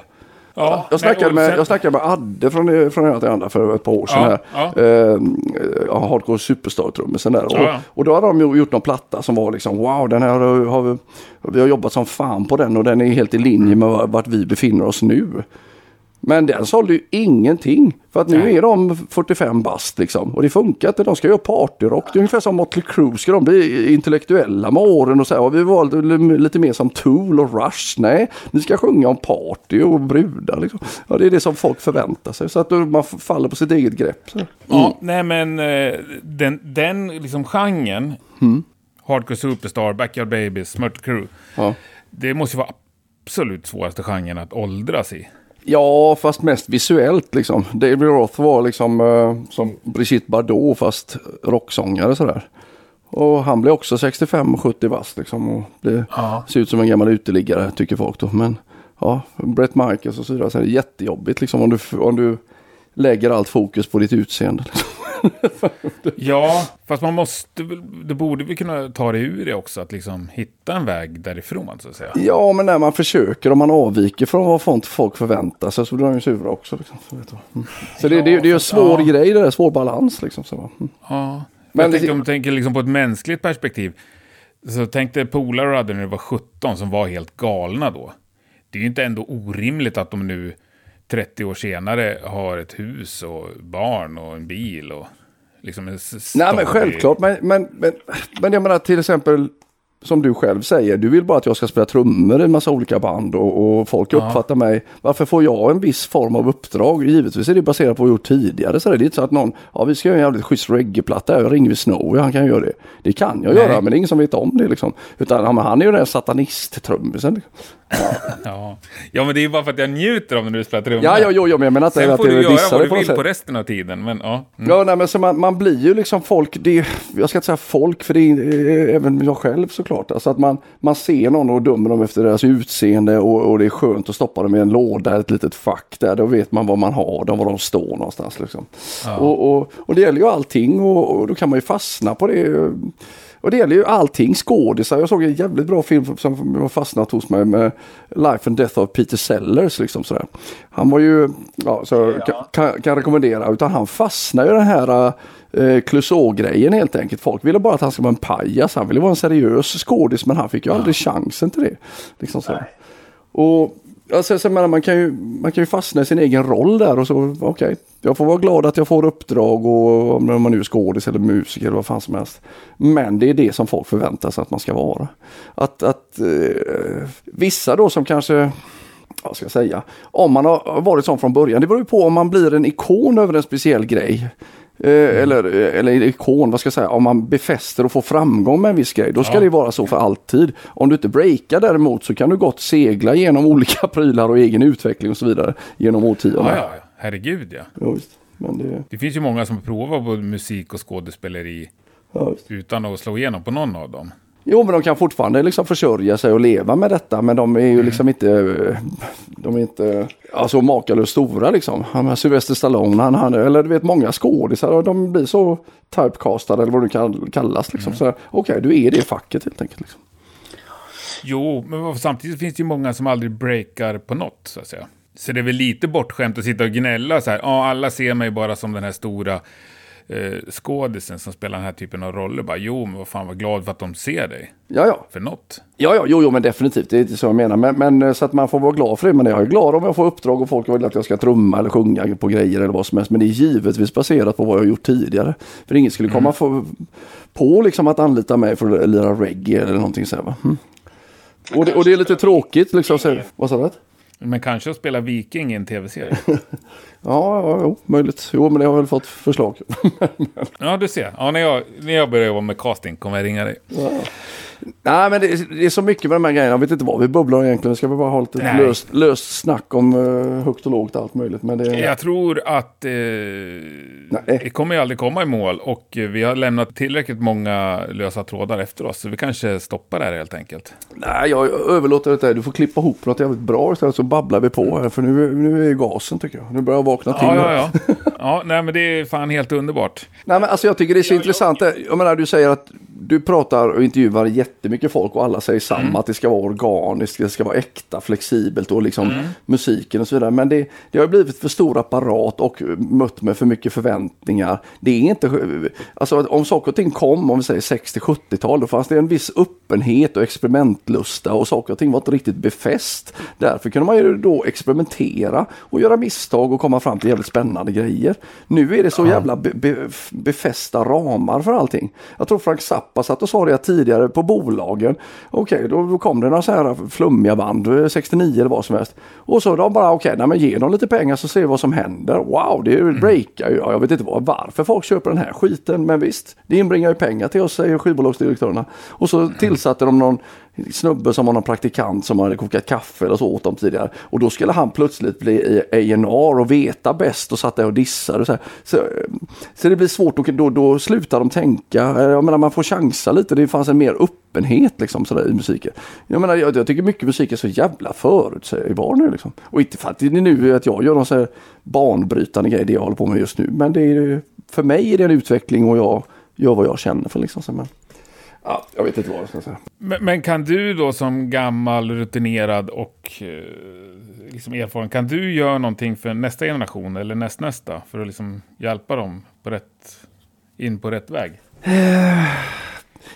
Ja, Jag snackade, och med, jag snackade med Adde från, från ena till andra för ett par år sedan. Ja, här. ja. Eh, Hardcore Superstar-trummisen där. Och, Ja, ja. och då hade de gjort någon platta som var liksom wow, den här har vi, vi har jobbat som fan på den och den är helt i linje med vart vi befinner oss nu. Men den sålde ju ingenting. För att nu Nej. är de 45 bast liksom. Och det funkar inte. De ska göra partyrock. Det är ungefär som Motley Crue. Ska de bli intellektuella med åren och säga ja, vi valde lite mer som Tool och Rush. Nej, ni ska sjunga om party och brudar. Liksom. Ja, det är det som folk förväntar sig. Så att man faller på sitt eget grepp. Så. Ja, nej men eh, den, den liksom genren, Mm. Hardcore Superstar, Backyard Babies, Mötley Crüe, Ja. det måste ju vara absolut svåraste genren att åldras i. Ja, fast mest visuellt liksom. David Roth var liksom eh, som Brigitte Bardot fast rocksångare sådär. Och han blev också 65-70 bast liksom. Och det Ja. ser ut som en gammal uteliggare tycker folk då. Men ja, Brett Michaels och så vidare. Så är det jättejobbigt liksom om du, om du lägger allt fokus på ditt utseende. Ja, fast man måste det borde vi kunna ta det ur det också, att liksom hitta en väg därifrån så att säga. Ja, men när man försöker, om man avviker från vad folk förväntar sig så blir de ju sura också. Liksom. Mm. så det, det, det är ju en svår Ja. grej, det där, svår balans liksom. Så. Mm. Ja. Men jag tänkte, om du tänker liksom på ett mänskligt perspektiv. Så tänk dig polare du hade när du var 17 som var helt galna då. Det är ju inte ändå orimligt att de nu 30 år senare har ett hus och barn och en bil och liksom en Nej men självklart, men, men, men, men jag menar till exempel som du själv säger, du vill bara att jag ska spela trummor i en massa olika band och, och folk Ja. uppfattar mig. Varför får jag en viss form av uppdrag? Givetvis är det baserat på vad jag gjort tidigare. Så det är inte så att någon, ja vi ska göra en jävligt schysst reggaeplatta, jag ringer vi Snowy, han kan göra det. Det kan jag Nej. göra, men det är ingen som vet om det liksom. Utan ja, han är ju den satanist-trummisen. Liksom. Ja. ja, men det är bara för att jag njuter av när du spelar trummor. Ja, ja, jo, jo, men jag menar inte Sen att får du jag göra dissar vad det du på något vill sätt. på resten av tiden. Men, ja. Mm. Ja, nej, men så man, man blir ju liksom folk, det, jag ska inte säga folk, för det är eh, även jag själv såklart. Alltså att man, man ser någon och dömer dem efter deras utseende och, och det är skönt att stoppa dem i en låda, ett litet fack där. Då vet man var man har dem, var de står någonstans. Liksom. Och, och, och det gäller ju allting och, och då kan man ju fastna på det. Och det gäller ju allting skådisar. Jag såg en jävligt bra film som har fastnat hos mig med Life and Death of Peter Sellers. Liksom sådär. Han var ju, ja, så jag kan, kan, rekommendera, utan han fastnar ju den här eh, Clouseau-grejen helt enkelt. Folk ville bara att han skulle vara en pajas. Han ville vara en seriös skådis men han fick ju aldrig chansen till det. Liksom så. Och alltså, så menar, man, kan ju, man kan ju fastna i sin egen roll där och så, okej, jag får vara glad att jag får uppdrag och om man nu är skådis eller musiker eller vad fan som helst. Men det är det som folk förväntar sig att man ska vara. Att, att eh, vissa då som kanske vad ska jag säga, om man har varit sån från början. Det beror ju på om man blir en ikon över en speciell grej. Eh, Eller, eller ikon, vad ska jag säga, om man befäster och får framgång med en viss grej. Då ska Ja. det vara så för alltid. Om du inte breakar däremot så kan du gott segla genom olika prylar och egen utveckling och så vidare genom årtionden. Ja, ja, herregud ja. Ja, det, Det finns ju många som provar både musik och skådespeleri ja, utan att slå igenom på någon av dem. Jo men de kan fortfarande liksom försörja sig och leva med detta men de är ju liksom inte De är inte alltså makalöst stora liksom. Han med Sylvester Stallone, han, han, eller du vet många skådisar de blir så typecastade eller vad det kan kallas liksom. Så här, Okej, du är det facket helt enkelt. Liksom. Jo, men samtidigt finns det ju många som aldrig breakar på något, så att säga. Så det är väl lite bortskämt att sitta och gnälla så här. Ja, alla ser mig bara som den här stora eh, skådisen som spelar den här typen av roller. Bara, jo, men vad fan, var glad för att de ser dig. Ja, ja. För något. Ja, ja, jo, jo, men definitivt. Det är inte så jag menar. Men, men eh, så att man får vara glad för det. Men jag är glad om jag får uppdrag och folk vill att jag ska trumma eller sjunga på grejer eller vad som helst. Men det är givetvis baserat på vad jag har gjort tidigare. För ingen skulle komma få, på liksom att anlita mig för att lira reggae eller någonting så här, va? Mm. Och, det, och det är lite tråkigt liksom. Så, vad sa du? Men kanske att spela viking i en tv-serie. Ja, ja, jo, möjligt. Jo, men det har väl fått förslag. ja, du ser. Ja, när, jag, när jag börjar jobba med casting kommer jag ringa dig. Nej, men det, är- det är så mycket med de här grejerna. Jag vet inte vad vi bubblar egentligen. Ska vi bara ha lite Nej. löst, löst snack om uh, högt och lågt allt möjligt. Men det, Jag tror att eh, det kommer ju aldrig komma i mål och eh, vi har lämnat tillräckligt många lösa trådar efter oss. Så vi kanske stoppar det här helt enkelt. Nej, jag överlåter det till dig. Du får klippa ihop något jävligt bra istället så babblar vi på här. För nu, nu är gasen tycker jag. Nu börjar jag vakna till. Ja, ja, ja. ja nej, men det är fan helt underbart. Nej, men alltså jag tycker det är så intressant. Jag menar, du säger att du pratar och intervjuar jättemycket folk och alla säger samma. Att det ska vara organiskt, det ska vara äkta, flexibelt och liksom musiken och så vidare. Men det, det har blivit för stor apparat och mött med för mycket förväntningar. Det är inte, alltså om saker och ting kom, om vi säger 60-70-tal, då fanns det en viss öppenhet och experimentlusta och saker och ting var inte riktigt befäst. Därför kunde man ju då experimentera och göra misstag och komma fram till jävligt spännande grejer. Nu är det så jävla be, be, befästa ramar för allting. Jag tror Frank Zappa satt och sa det tidigare på bolagen. Okej, då, då kom det några så här flummiga band, eh, 69 eller vad som helst. Och så de bara, okej, nej men ge dem lite pengar så ser vi vad som händer. Wow, det breakar ju. Ja, jag vet inte vad, varför folk köper den här skiten, men visst, det inbringar ju pengar till oss, säger skivbolagsdirektörerna. Och så tillsatte de någon snubbe som var någon praktikant som hade kokat kaffe eller så åt dem tidigare. Och då skulle han plötsligt bli A&R och veta bäst och satt där och dissade. Och så, här. så, så det blir svårt och då, då slutar de tänka. Jag menar man får chansa lite. Det fanns en mer öppenhet liksom sådär i musiken. Jag menar jag, jag tycker mycket musik är så jävla förutsägbar nu liksom. Och inte för att det är nu att jag gör någon så här banbrytande grej det jag håller på med just nu. Men det är, för mig är det en utveckling och jag gör vad jag känner för liksom. Så, men, ja, jag vet inte vad jag ska säga. Men, men kan du då som gammal, rutinerad och eh, liksom erfaren, kan du göra någonting för nästa generation eller nästnästa för att liksom hjälpa dem på rätt, in på rätt väg?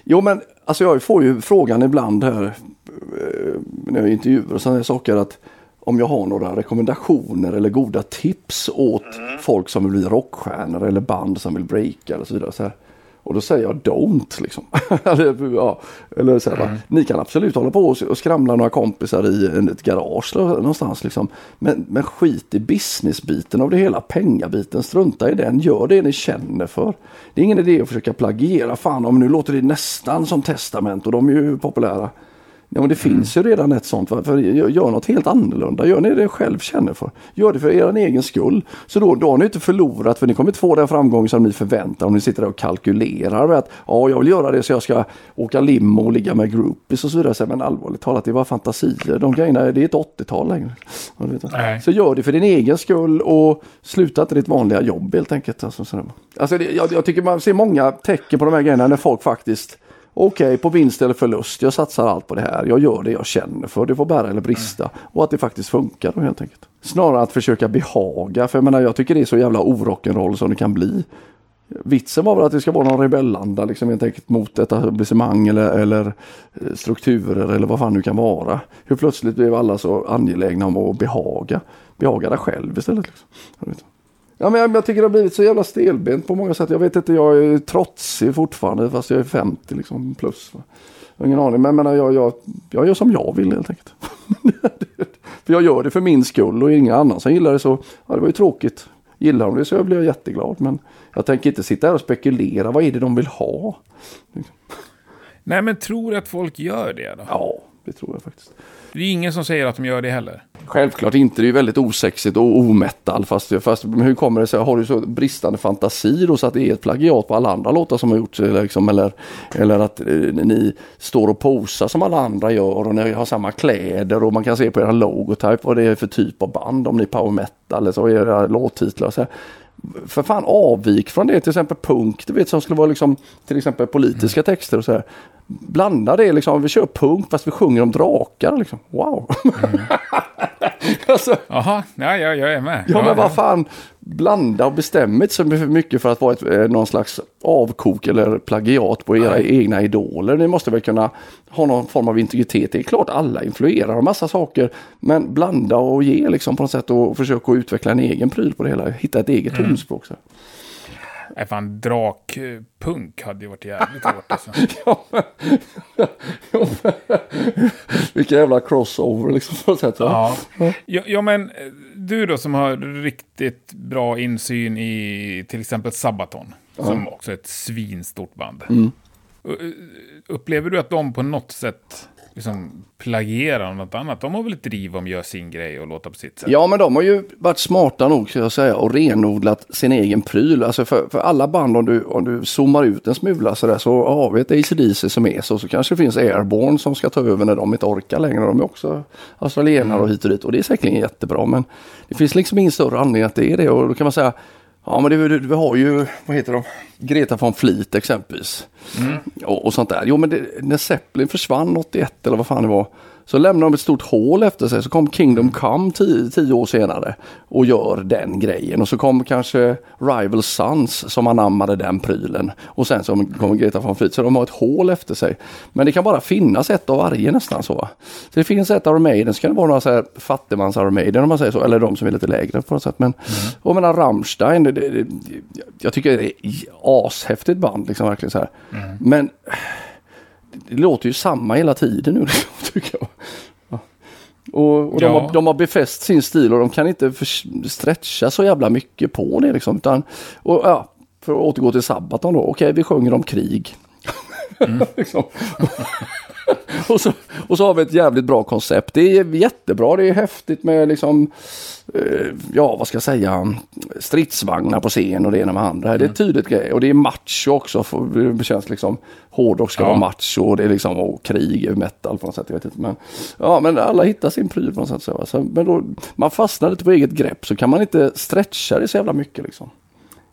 Jo men alltså jag får ju frågan ibland här eh, när jag intervjuar och sådana här saker att om jag har några rekommendationer eller goda tips åt folk som vill bli rockstjärnor eller band som vill breaka eller så vidare. Så här. Och då säger jag don't liksom. eller, ja, eller så här, mm. Ni kan absolut hålla på och skramla några kompisar i ett garage någonstans. Liksom. Men, men skit i businessbiten av det hela, pengabiten, strunta i den. Gör det ni känner för. Det är ingen idé att försöka plagiera. Fan om nu låter det nästan som testament och de är ju populära. Ja men det finns ju redan ett sånt. För gör något helt annorlunda. Gör ni det själv känner för. Gör det för er egen skull. Så då, då har ni inte förlorat för ni kommer inte få den framgång som ni förväntar om ni sitter där och kalkylerar med att ja jag vill göra det så jag ska åka limo och ligga med groupies och så vidare. Men allvarligt talat det var fantasier. De grejerna det är inte 80-tal längre. Så gör det för din egen skull och sluta inte ditt vanliga jobb helt enkelt. Alltså, alltså det, jag, jag tycker man ser många tecken på de här grejerna när folk faktiskt Okej, okay, på vinst eller förlust. Jag satsar allt på det här. Jag gör det jag känner för. Det får bära eller brista. Och att det faktiskt funkar då helt enkelt. Snarare att försöka behaga. För jag menar, jag tycker det är så jävla orock'n'roll som det kan bli. Vitsen var väl att det ska vara någon rebellanda liksom helt enkelt mot etablissemang eller, eller eh, strukturer eller vad fan det kan vara. Hur plötsligt blev alla så angelägna om att behaga. Behaga dig själv istället. Liksom. Ja, men jag, jag, tycker det har blivit så jävla stelbent på många sätt. Jag vet inte, jag är trotsig fortfarande fast jag är 50 liksom plus. Jag har ingen aning, men jag, jag, jag, jag gör som jag vill helt enkelt. för jag gör det för min skull och ingen annan som gillar det så, ja det var ju tråkigt. Gillar de det så blir jag jätteglad. Men jag tänker inte sitta här och spekulera, vad är det de vill ha? Nej men tror att folk gör det då? Ja, det tror jag faktiskt. Det är ingen som säger att de gör det heller. Självklart inte. Det är väldigt osexigt och ometal. Fast, fast hur kommer det sig? Har du så bristande fantasi då så att det är ett plagiat på alla andra låtar som har gjorts? Liksom, eller, eller att eh, ni står och posar som alla andra gör och ni har samma kläder och man kan se på era logotype vad det är för typ av band. Om ni är power metal eller så era låttitlar. Så här för fan avvik från det. Till exempel punk, du vet som skulle vara liksom till exempel politiska texter och så här blanda det liksom. Vi kör punk fast vi sjunger om drakar liksom. Wow! Mm. alltså, ja, ja, jag är med. Ja, men vad fan. Blanda och bestämma inte så mycket för att vara ett, eh, någon slags avkok eller plagiat på era Nej. egna idoler. Ni måste väl kunna ha någon form av integritet. Det är klart alla influerar av massa saker. Men blanda och ge liksom på något sätt och försöka utveckla en egen pryl på det hela. Hitta ett eget mm. tonspråk. Nej, fan, drakpunk hade ju varit jävligt hårt alltså. Vilken jävla crossover liksom på sätt. Ja. Ja. ja, men du då som har riktigt bra insyn i till exempel Sabaton. Ja. Som också är ett svinstort band. Mm. Upplever du att de på något sätt liksom plagiera något annat. De har väl ett driv om att göra sin grej och låta på sitt sätt. Ja, men de har ju varit smarta nog, så jag säga, och renodlat sin egen pryl. Alltså för, för alla band, om du, om du zoomar ut en smula så där, så har vi ett ACDC som är så. Så kanske det finns Airborne som ska ta över när de inte orkar längre. De är också australienare och hit och dit. Och det är säkerligen jättebra. Men det finns liksom ingen större anledning att det är det. Och då kan man säga, Ja men det, vi har ju, vad heter de, Greta von Fleet exempelvis. Mm. Och, och, sånt där. Jo men det, när Zeppelin försvann 81 eller vad fan det var. Så lämnar de ett stort hål efter sig. Så kom Kingdom Come tio, tio år senare och gör den grejen. Och så kom kanske Rival Sons som anammade den prylen. Och sen så kommer Greta von Fleet. Så de har ett hål efter sig. Men det kan bara finnas ett av varje nästan så. Så det finns ett Iron Maiden. Så kan det vara några så här fattigmans Iron Maiden om man säger så. Eller de som är lite lägre på något sätt. Men, mm. och menar Rammstein. Det, det, det, jag tycker det är ashäftigt band liksom verkligen så här. Mm. Men det låter ju samma hela tiden nu tycker jag. Och, och de, har, de har befäst sin stil och de kan inte stretcha så jävla mycket på det liksom. Utan, och, ja, för att återgå till Sabaton då. Okej, vi sjunger om krig. Mm. liksom. och, så, och så har vi ett jävligt bra koncept. Det är jättebra, det är häftigt med liksom, eh, ja vad ska jag säga, stridsvagnar på scen och det ena med andra. Mm. Det är mm. tydligt grej och det är macho också. För det känns liksom, hårdrock ska ja. vara macho och det är liksom, och krig är metal på något sätt. Jag vet inte. Men, ja, men alla hittar sin pryl på något sätt. Så, alltså, men då, man fastnar lite på eget grepp så kan man inte stretcha det så jävla mycket liksom.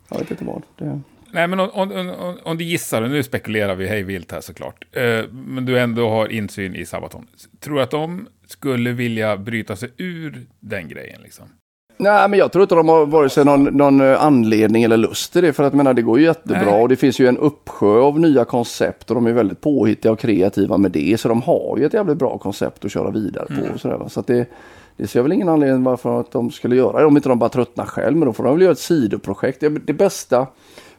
Jag vet inte vad. Det... Nej, men om, om, om, du gissar, nu spekulerar vi hej vilt här såklart, eh, men du ändå har insyn i Sabaton. Tror du att de skulle vilja bryta sig ur den grejen? Liksom? Nej, men jag tror inte de har vare sig någon, någon eh, anledning eller lust till det. För att menar, det går ju jättebra Nej. och det finns ju en uppsjö av nya koncept och de är väldigt påhittiga och kreativa med det. Så de har ju ett jävligt bra koncept att köra vidare på. Och sådär? Så att det, det ser jag väl ingen anledning varför att de skulle göra det. Om inte de bara tröttnar själv. Men då får de väl göra ett sidoprojekt. Det, det bästa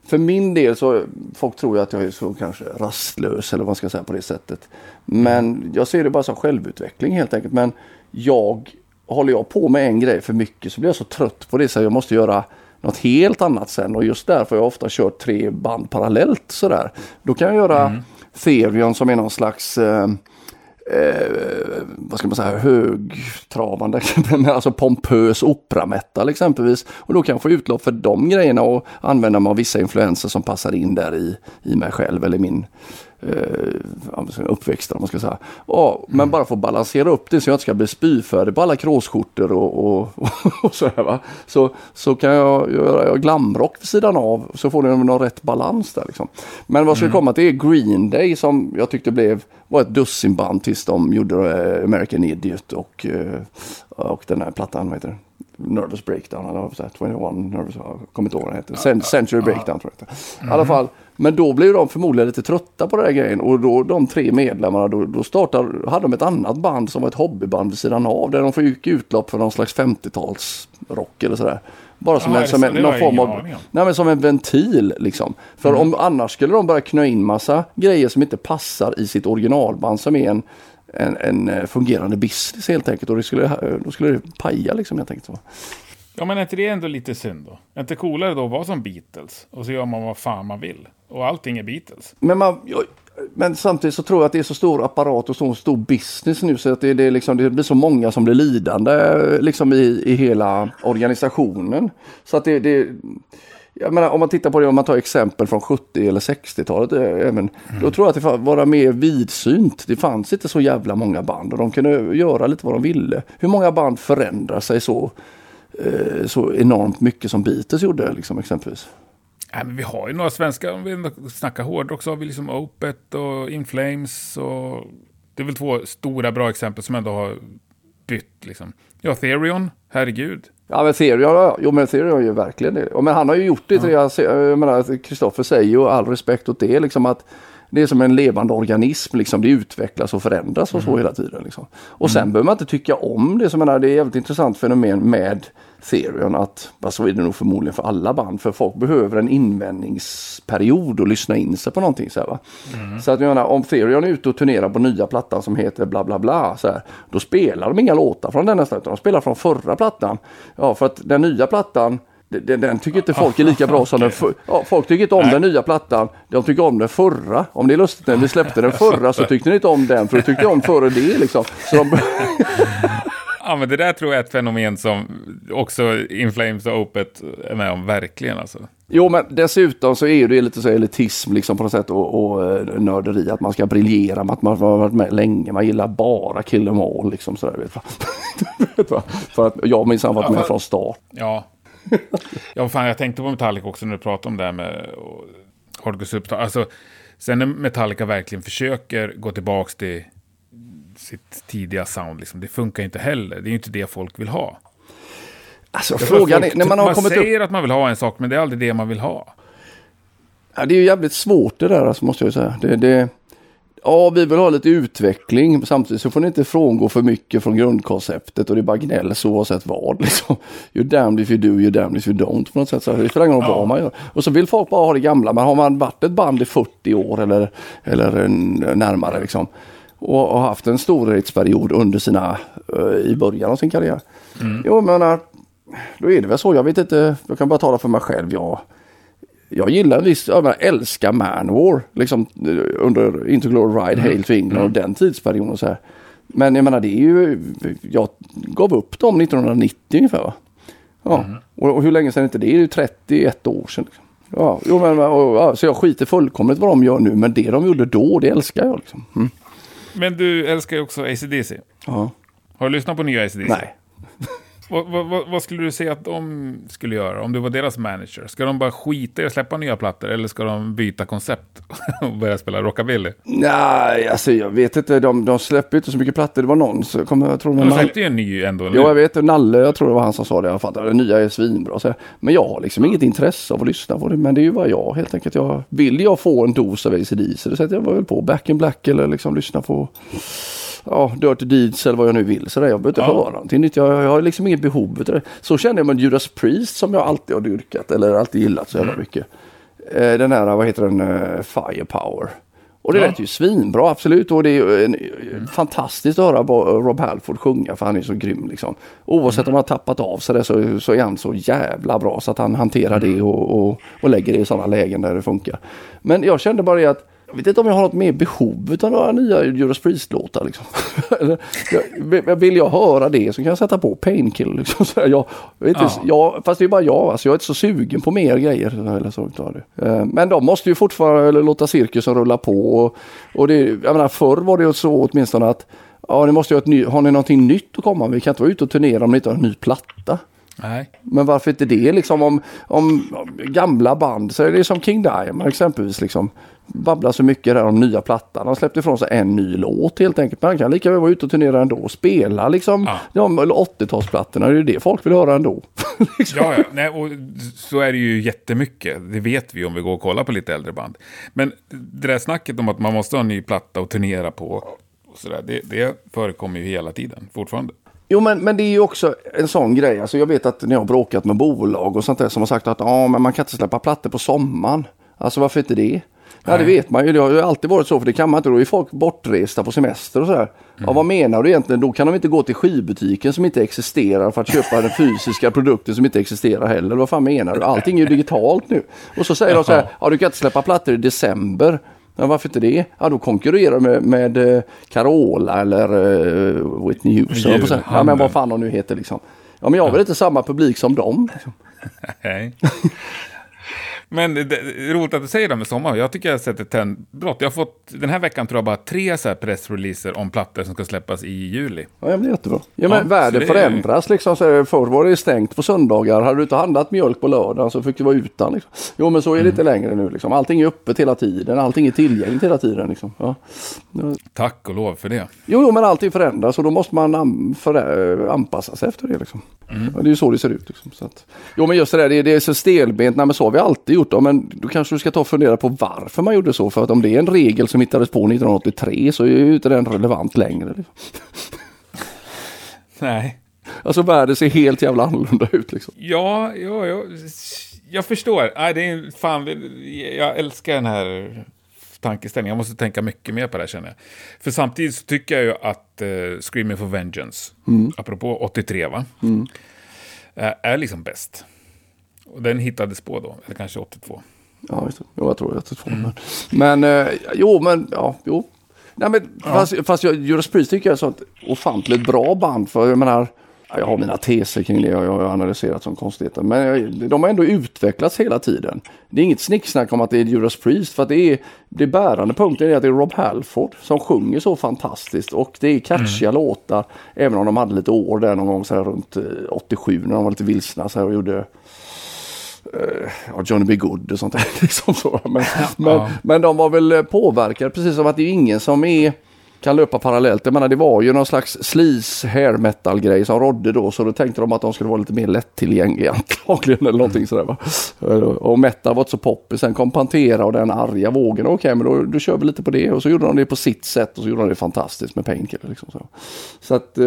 för min del så, folk tror ju att jag är så kanske rastlös eller vad man ska säga på det sättet. Men jag ser det bara som självutveckling helt enkelt. Men jag, håller jag på med en grej för mycket så blir jag så trött på det så jag måste göra något helt annat sen. Och just därför har jag ofta kört tre band parallellt sådär. Då kan jag göra mm. Therion som är någon slags eh, eh, vad ska man säga, högtravande, alltså pompös operametal exempelvis. Och då kan jag få utlopp för de grejerna och använda mig av vissa influenser som passar in där i, i mig själv eller min eh, uppväxt. Om man ska säga. Och, men bara få balansera upp det så jag inte ska bli spyfärdig på alla kråsskjortor och, och, och, och sådär. Va? Så, så kan jag göra glamrock vid sidan av så får det någon rätt balans där. Liksom. Men vad ska mm. komma till är Green Day som jag tyckte blev var ett dussinband tills de gjorde eh, American Idiot och, eh, och den här plattan, vad heter det? Nervous Breakdown, eller vad 21 Nervous, jag kommer inte ihåg vad den heter. Century Breakdown tror jag I alla fall, men då blev de förmodligen lite trötta på den här grejen och då de tre medlemmarna då, då startade, hade de ett annat band som var ett hobbyband vid sidan av där de fick utlopp för någon slags 50-talsrock eller sådär. Bara som, Ja, en, som en, någon form av, nej, men som en ventil liksom. För om annars skulle de börja knö in massa grejer som inte passar i sitt originalband som är en, en, en eh, fungerande business helt enkelt. Och det skulle, då skulle det paja liksom helt enkelt. Så. Ja, men är inte det ändå lite synd då? Är inte coolare då att vara som Beatles? Och så gör man vad fan man vill. Och allting är Beatles. Men, man, men samtidigt så tror jag att det är så stor apparat och så stor business nu så att det, det, liksom, det blir så många som blir lidande liksom i, i hela organisationen. Så att det, det menar, om man tittar på det, om man tar exempel från 70 eller 60-talet, eh, även, då tror jag att det får vara mer vidsynt. Det fanns inte så jävla många band och de kunde göra lite vad de ville. Hur många band förändrar sig så, eh, så enormt mycket som Beatles gjorde liksom, exempelvis? Nej, men vi har ju några svenska, om vi snackar hårdrock så har vi liksom Opet och In Flames och det är väl två stora bra exempel som ändå har bytt liksom. Ja, Therion, herregud. Ja men Therion, ja, jo men Therion gör ju verkligen det. Men han har ju gjort det, till jag, menar Kristoffer säger ju all respekt åt det liksom att det är som en levande organism, liksom. det utvecklas och förändras och så hela tiden. Liksom. Och sen behöver man inte tycka om det, så menar, det är ett jävligt intressant fenomen med Therion att, vad så är det nog förmodligen för alla band, för folk behöver en invändningsperiod och lyssna in sig på någonting. Så, här, va? så att jag menar, om Therion är ute och turnerar på nya plattan som heter bla bla bla, så här, då spelar de inga låtar från den nästan, utan de spelar från förra plattan. Ja, för att den nya plattan den, den tycker inte folk är lika bra som den förra. Ja, folk tycker inte om den nya plattan. De tycker om den förra. Om det är lustigt när vi släppte den förra så tyckte ni inte om den för du tyckte om före det liksom. Så de, Ja, men det där tror jag är ett fenomen som också In Flames och Opet är med om verkligen alltså. jo men dessutom så är det lite så elitism liksom på något sätt och, och eh, nörderi. Att man ska briljera med att man har varit med länge. Man gillar bara Kill 'em all liksom sådär. Vet, va? För att jag minns han varit med för- från start. Ja. ja, fan, jag tänkte på Metallica också när du pratade om det här med Hardcore Superstar. Alltså, sen när Metallica verkligen försöker gå tillbaka till sitt tidiga sound, liksom, det funkar inte heller. Det är ju inte det folk vill ha. Alltså frågan är, folk- när man har kommit upp. säger att man vill ha en sak, men det är aldrig det man vill ha. Ja, det är ju jävligt svårt det där alltså, måste jag säga. Det, det, ja, vi vill ha lite utveckling. Samtidigt så får ni inte frångå för mycket från grundkonceptet och det är bara gnälls oavsett vad. Liksom. You're damned if you do, you're damned if you don't. På något sätt. Så det spelar ingen roll vad man gör. Och så vill folk bara ha det gamla. Men har man varit ett band i 40 år eller, eller närmare liksom. Och, och haft en storhetsperiod under sina, eh, i början av sin karriär. Jo, men menar, då är det väl så. Jag vet inte, jag kan bara tala för mig själv. Jag, jag gillar visst, jag menar, älskar Manowar. Liksom eh, under Into Glory Ride, Hail to England och den tidsperioden och så här. Men jag menar det är ju, jag gav upp dem 1990 ungefär va? Ja, och, och hur länge sedan är inte det? Det är ju 31 år sedan. Liksom. Ja, jo, men, och, ja, så jag skiter fullkomligt vad de gör nu, men det de gjorde då, det älskar jag. Liksom. Mm. Men du älskar ju också ACDC. Ja. Har du lyssnat på nya ACDC? Nej. Vad, vad, vad, skulle du säga att de skulle göra om du var deras manager? Ska de bara skita i att släppa nya plattor eller ska de byta koncept och börja spela rockabilly? Nej, alltså jag vet inte. De, de släpper inte så mycket plattor. Det var någon som kommer, jag tror De släppte ju en ny ändå. Jo, jag vet. Nalle, jag tror det var han som sa det i alla fall. Den nya är svinbra. Så, men jag har liksom inget intresse av att lyssna på det. Men det är ju bara jag helt enkelt. Jag, vill jag få en dos av ACDC så sätter jag väl på Back in Black eller liksom lyssna på ja, Dirty Deeds eller vad jag nu vill. Så där, jag behöver inte ja. höra någonting nytt. Jag, jag har liksom inget behov av det. Så känner jag med Judas Priest som jag alltid har dyrkat eller alltid gillat så jävla mm. mycket. Eh, den här, vad heter den, uh, Firepower. Och det ja. lät ju svinbra, absolut. Och det är ju en, mm. fantastiskt att höra Rob Halford sjunga, för han är så grym. Liksom. Oavsett mm. om han har tappat av sig det så, så är han så jävla bra så att han hanterar mm. det och, och, och lägger det i sådana lägen där det funkar. Men jag kände bara det att jag vet inte om jag har något mer behov av några nya Judas Priest-låtar. Liksom. vill jag höra det så kan jag sätta på Painkiller. Liksom. jag, vet ja. jag, fast det är bara jag. Alltså, jag är inte så sugen på mer grejer. Eller så, eh, Men de måste ju fortfarande låta cirkusen rulla på. Och, och det, jag menar, förr var det så åtminstone att ja, ni måste ha, ett ny, har ni någonting nytt att komma med? Vi kan inte vara ute och turnera om ni inte har en ny platta. Nej. Men varför inte det liksom om, om, om gamla band så är det som King Diamond exempelvis liksom babblar så mycket där om nya plattan. De släppte ifrån sig en ny låt helt enkelt. Man kan lika väl vara ute och turnera ändå och spela liksom ja. de 80-talsplattorna. Det är det folk vill höra ändå. liksom. Ja, ja. Nej, och så är det ju jättemycket. Det vet vi om vi går och kollar på lite äldre band. Men det där snacket om att man måste ha en ny platta och turnera på. Och så där, det, det förekommer ju hela tiden fortfarande. Jo, men, men det är ju också en sån grej. Alltså, jag vet att ni har bråkat med bolag och sånt där som har sagt att ah, men man kan inte släppa plattor på sommaren. Alltså varför inte det? Ja det vet man ju. Det har ju alltid varit så för det kan man inte. Då är folk bortresta på semester och sådär. Mm. Ja vad menar du egentligen? Då kan de inte gå till skivbutiken som inte existerar för att köpa den fysiska produkten som inte existerar heller. Vad fan menar du? Allting är ju digitalt nu. Och så säger de så här. Ja du kan inte släppa plattor i december. Ja, varför inte det? Ja, då konkurrerar de med, med uh, Carola eller uh, Whitney Houston. Ja, men vad fan de nu heter liksom. Ja, men jag har väl inte samma publik som dem. Nej. Men det, roligt att du säger det med sommar. Jag tycker jag har sett ett trendbrott. Jag har fått, den här veckan tror jag bara tre så här pressreleaser om plattor som ska släppas i juli. Ja, det blir jättebra. Ja, men ja, världen förändras liksom. Så förr var det stängt på söndagar. Hade du inte handlat mjölk på lördagen så fick du vara utan. Liksom. Jo, men så är det mm. inte längre nu. Liksom. Allting är öppet hela tiden. Allting är tillgängligt hela tiden. Liksom. Ja. Tack och lov för det. Jo, jo men allting förändras och då måste man an anpassa sig efter det. Liksom. Mm. det är ju så det ser ut. Liksom. Så att, jo, men just det där, det, det är så stelbent. Nej, men så har vi alltid gjort. Då. Men då kanske du ska ta och fundera på varför man gjorde så. För att om det är en regel som hittades på 1983 så är ju inte den relevant längre. Nej. Alltså världen ser helt jävla annorlunda ut liksom. Ja, ja, ja. jag förstår. Nej, det är fan, jag älskar den här tankeställningen. Jag måste tänka mycket mer på det här känner jag. För samtidigt så tycker jag ju att uh, Screaming for Vengeance, mm. apropå 83 va, mm. är liksom bäst. Och den hittades på då, eller kanske 82. Ja, just det. Jo, jag tror 82. Mm. Men, men eh, jo, men ja, jo. Nej, men ja. fast, fast jag, Judas Priest tycker jag är ett ofantligt bra band. För jag menar, jag har mina teser kring det jag har analyserat som konstigheter. Men de har ändå utvecklats hela tiden. Det är inget snicksnack om att det är Judas Priest. För att det är, det bärande punkten är att det är Rob Halford som sjunger så fantastiskt. Och det är catchiga mm. låtar. Även om de hade lite år där någon gång så här runt 87 eh, när de var lite vilsna så här och gjorde uh, Johnny B. Good och sånt där. Liksom så. Men, ja. men, men de var väl eh, påverkade precis som att det är ingen som är kan löpa parallellt. Jag menar det var ju någon slags sleaze hair metal grej som rådde då så då tänkte de att de skulle vara lite mer lättillgängliga antagligen eller någonting sådär va. Och metal var inte så poppis. Sen kom Pantera och den arga vågen. Okej okay, men då, då kör vi lite på det och så gjorde de det på sitt sätt och så gjorde de det fantastiskt med Painkiller. Liksom så. så att eh,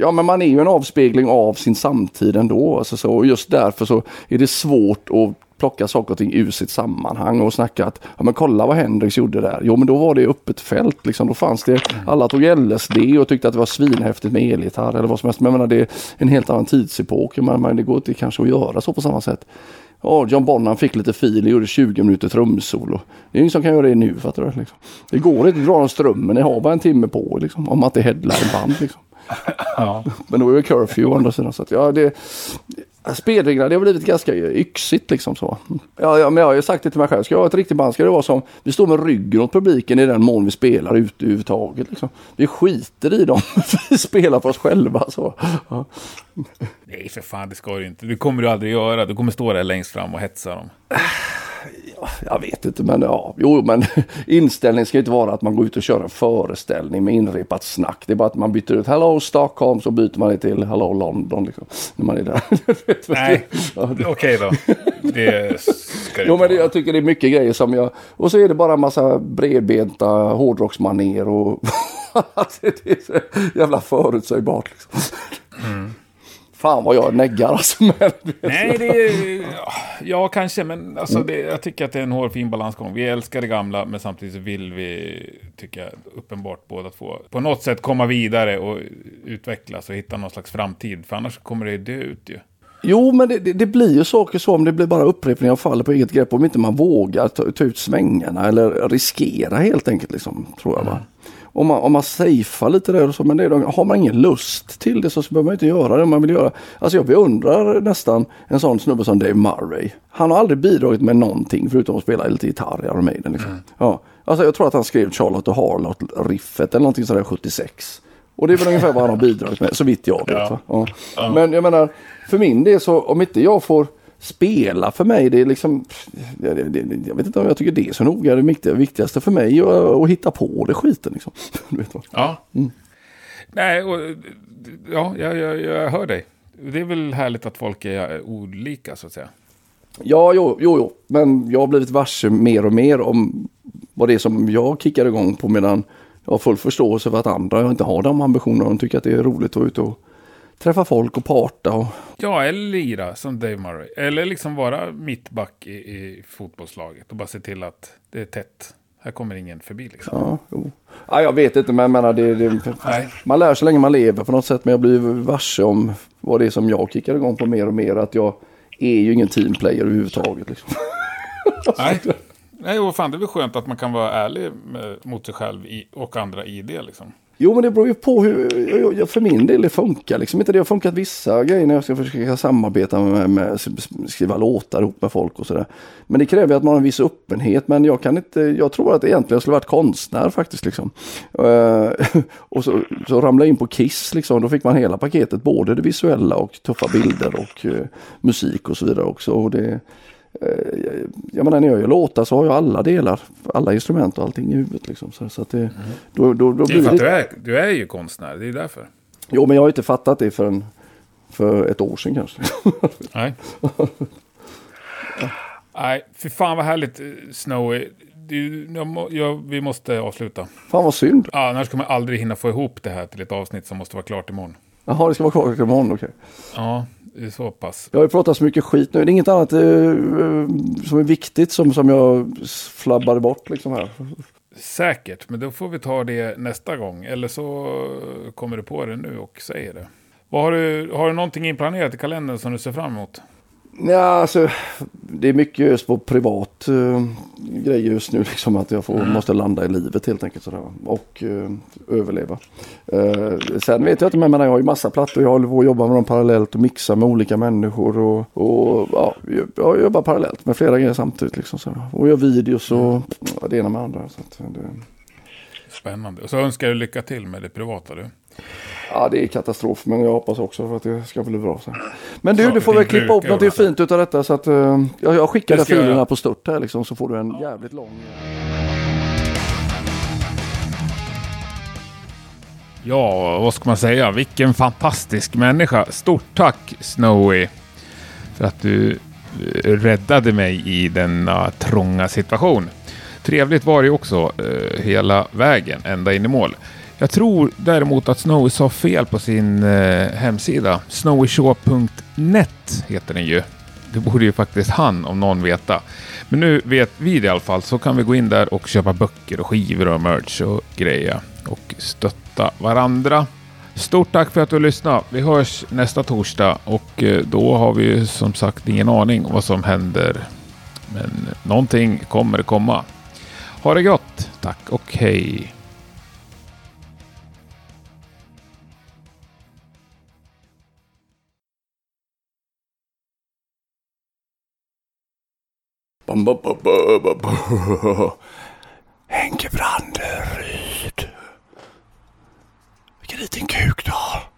Ja men man är ju en avspegling av sin samtid ändå. Alltså så, och just därför så är det svårt att plocka saker och ting ur sitt sammanhang och snacka att ja, men kolla vad Hendrix gjorde där. Jo men då var det öppet fält liksom. Då fanns det, alla tog LSD och tyckte att det var svinhäftigt med elgitarr eller vad som helst. Men jag menar, det är en helt annan tidsepok. Men, men det går inte kanske att göra så på samma sätt. Ja, John Bonham fick lite fil och gjorde 20 minuter trumsolo. Det är ingen som kan göra det nu fattar du. Liksom. Det går inte att dra strömmen ni har bara en timme på liksom, om man inte är headlineband. Liksom ja. Men då är det curfew å andra sidan. Så att, ja, det, Spelreglerna, det har blivit ganska yxigt liksom så. Ja, ja, men jag har ju sagt det till mig själv. Ska jag ha ett riktigt band ska det vara som, vi står med ryggen åt publiken i den mån vi spelar ut överhuvudtaget. Liksom. Vi skiter i dem. vi spelar för oss själva. Så. Ja. Nej, för fan, det ska du inte. Det kommer du aldrig göra. Du kommer stå där längst fram och hetsa dem. Jag vet inte, men ja, jo, men inställningen ska inte vara att man går ut och kör en föreställning med inrepat snack. Det är bara att man byter ut Hello Stockholm så byter man det till Hello London. Liksom, när man är där. Nej, okej okay då. Det ska det Jo, men det, jag tycker det är mycket grejer som jag... Och så är det bara en massa bredbenta hårdrocksmaner och... det är så jävla förutsägbart liksom. Mm. Fan vad jag neggar alltså. Men, Nej, det är... Ja, kanske, men alltså, det, jag tycker att det är en hårfin balansgång. Vi älskar det gamla, men samtidigt så vill vi, tycker jag, uppenbart båda två, på något sätt komma vidare och utvecklas och hitta någon slags framtid. För annars kommer det dö ut ju. Jo, men det, det, det, blir ju saker så om det blir bara upprepningar och faller på eget grepp. Om inte man vågar ta, ta ut svängarna eller riskera helt enkelt, liksom, tror jag. Va? Mm om man, om man safear lite där och så, men det har man ingen lust till det så behöver man inte göra det man vill göra. Alltså jag beundrar nästan en sån snubbe som Dave Murray. Han har aldrig bidragit med någonting förutom att spela lite gitarr i Iron Maiden. Liksom. Mm. Ja. Alltså jag tror att han skrev Charlotte och Harlot-riffet eller någonting sådär 76. Och det är väl ungefär vad han har bidragit med, så vitt jag vet. Ja. Ja. Ja. Men jag menar, för min del så om inte jag får spela för mig, det är liksom, jag, jag vet inte om jag tycker det är så noga. Det viktigaste för mig är att hitta på det skiten. Liksom. ja. Mm. Nej, och, ja, jag, jag, jag hör dig. Det är väl härligt att folk är olika så att säga. Ja, jo, jo, jo. men jag har blivit varse mer och mer om vad det är som jag kickar igång på medan jag har full förståelse för att andra inte har de ambitionerna. De tycker att det är roligt att vara ute och träffa folk och parta. Och... Ja, eller lira som Dave Murray. Eller liksom vara mittback i, i fotbollslaget och bara se till att det är tätt. Här kommer ingen förbi liksom. Ja, jo. ja jag vet inte men jag menar det, det man lär så länge man lever på något sätt. Men jag blir varse om vad det är som jag kickar igång på mer och mer. Att jag är ju ingen teamplayer överhuvudtaget. Liksom. Nej. Nej, och fan det är väl skönt att man kan vara ärlig med, mot sig själv i, och andra i det liksom. Jo men det beror ju på hur, för min del det funkar liksom inte. Det har funkat vissa grejer när jag ska försöka samarbeta med, med skriva låtar ihop med folk och sådär. Men det kräver att man har en viss öppenhet. Men jag kan inte, jag tror att egentligen jag skulle varit konstnär faktiskt liksom. Uh, och så, så ramlade jag in på Kiss liksom. Då fick man hela paketet, både det visuella och tuffa bilder och uh, musik och så vidare också. Och det, jag menar när jag gör låtar så har jag alla delar, alla instrument och allting i huvudet. Liksom. Så, så att det, mm. då, då, då det är för att du är, du är ju konstnär, det är därför. Jo, men jag har inte fattat det förrän för ett år sedan kanske. Nej. Nej, för fan vad härligt Snowy. Du, jag, jag, vi måste avsluta. Fan vad synd. Ja, annars kommer jag aldrig hinna få ihop det här till ett avsnitt som måste vara klart imorgon. Jaha, det ska vara klart imorgon, okej. Okay. Ja, så pass. Jag har ju pratat så mycket skit nu. Det är inget annat uh, som är viktigt som, som jag flabbade bort liksom här. Säkert, men då får vi ta det nästa gång. Eller så kommer du på det nu och säger det. Vad har, du, har du någonting inplanerat i kalendern som du ser fram emot? Ja, alltså, det är mycket just på privat uh, grej just nu. Liksom, att jag får, mm. måste landa i livet helt enkelt. Sådär, och uh, överleva. Uh, sen vet jag inte, men jag har ju massa plattor. Jag håller på att jobba med dem parallellt och mixa med olika människor. Och, och ja, jag jobbar parallellt med flera grejer samtidigt. Liksom, sådär. Och gör videos och mm. det ena med andra. Så det... Spännande. Och så önskar jag lycka till med det privata du. Ja, det är katastrof, men jag hoppas också för att det ska bli bra. Så. Men du, du får väl klippa upp något fint utav detta så att uh, jag, jag skickar den filen här på stört här liksom så får du en jävligt lång. Ja, vad ska man säga? Vilken fantastisk människa. Stort tack Snowy för att du eh, räddade mig i denna trånga situation. Trevligt var det också hela vägen ända in i mål. Jag tror däremot att Snowy sa fel på sin eh, hemsida. Snowyshow.net heter den ju. Det borde ju faktiskt han om någon veta. Men nu vet vi det i alla fall, så kan vi gå in där och köpa böcker och skivor och merch och grejer och stötta varandra. Stort tack för att du lyssnade. Vi hörs nästa torsdag och eh, då har vi ju som sagt ingen aning om vad som händer. Men någonting kommer komma. Ha det gott. Tack och hej. Henke Branderyd. Vilken liten kuk du har.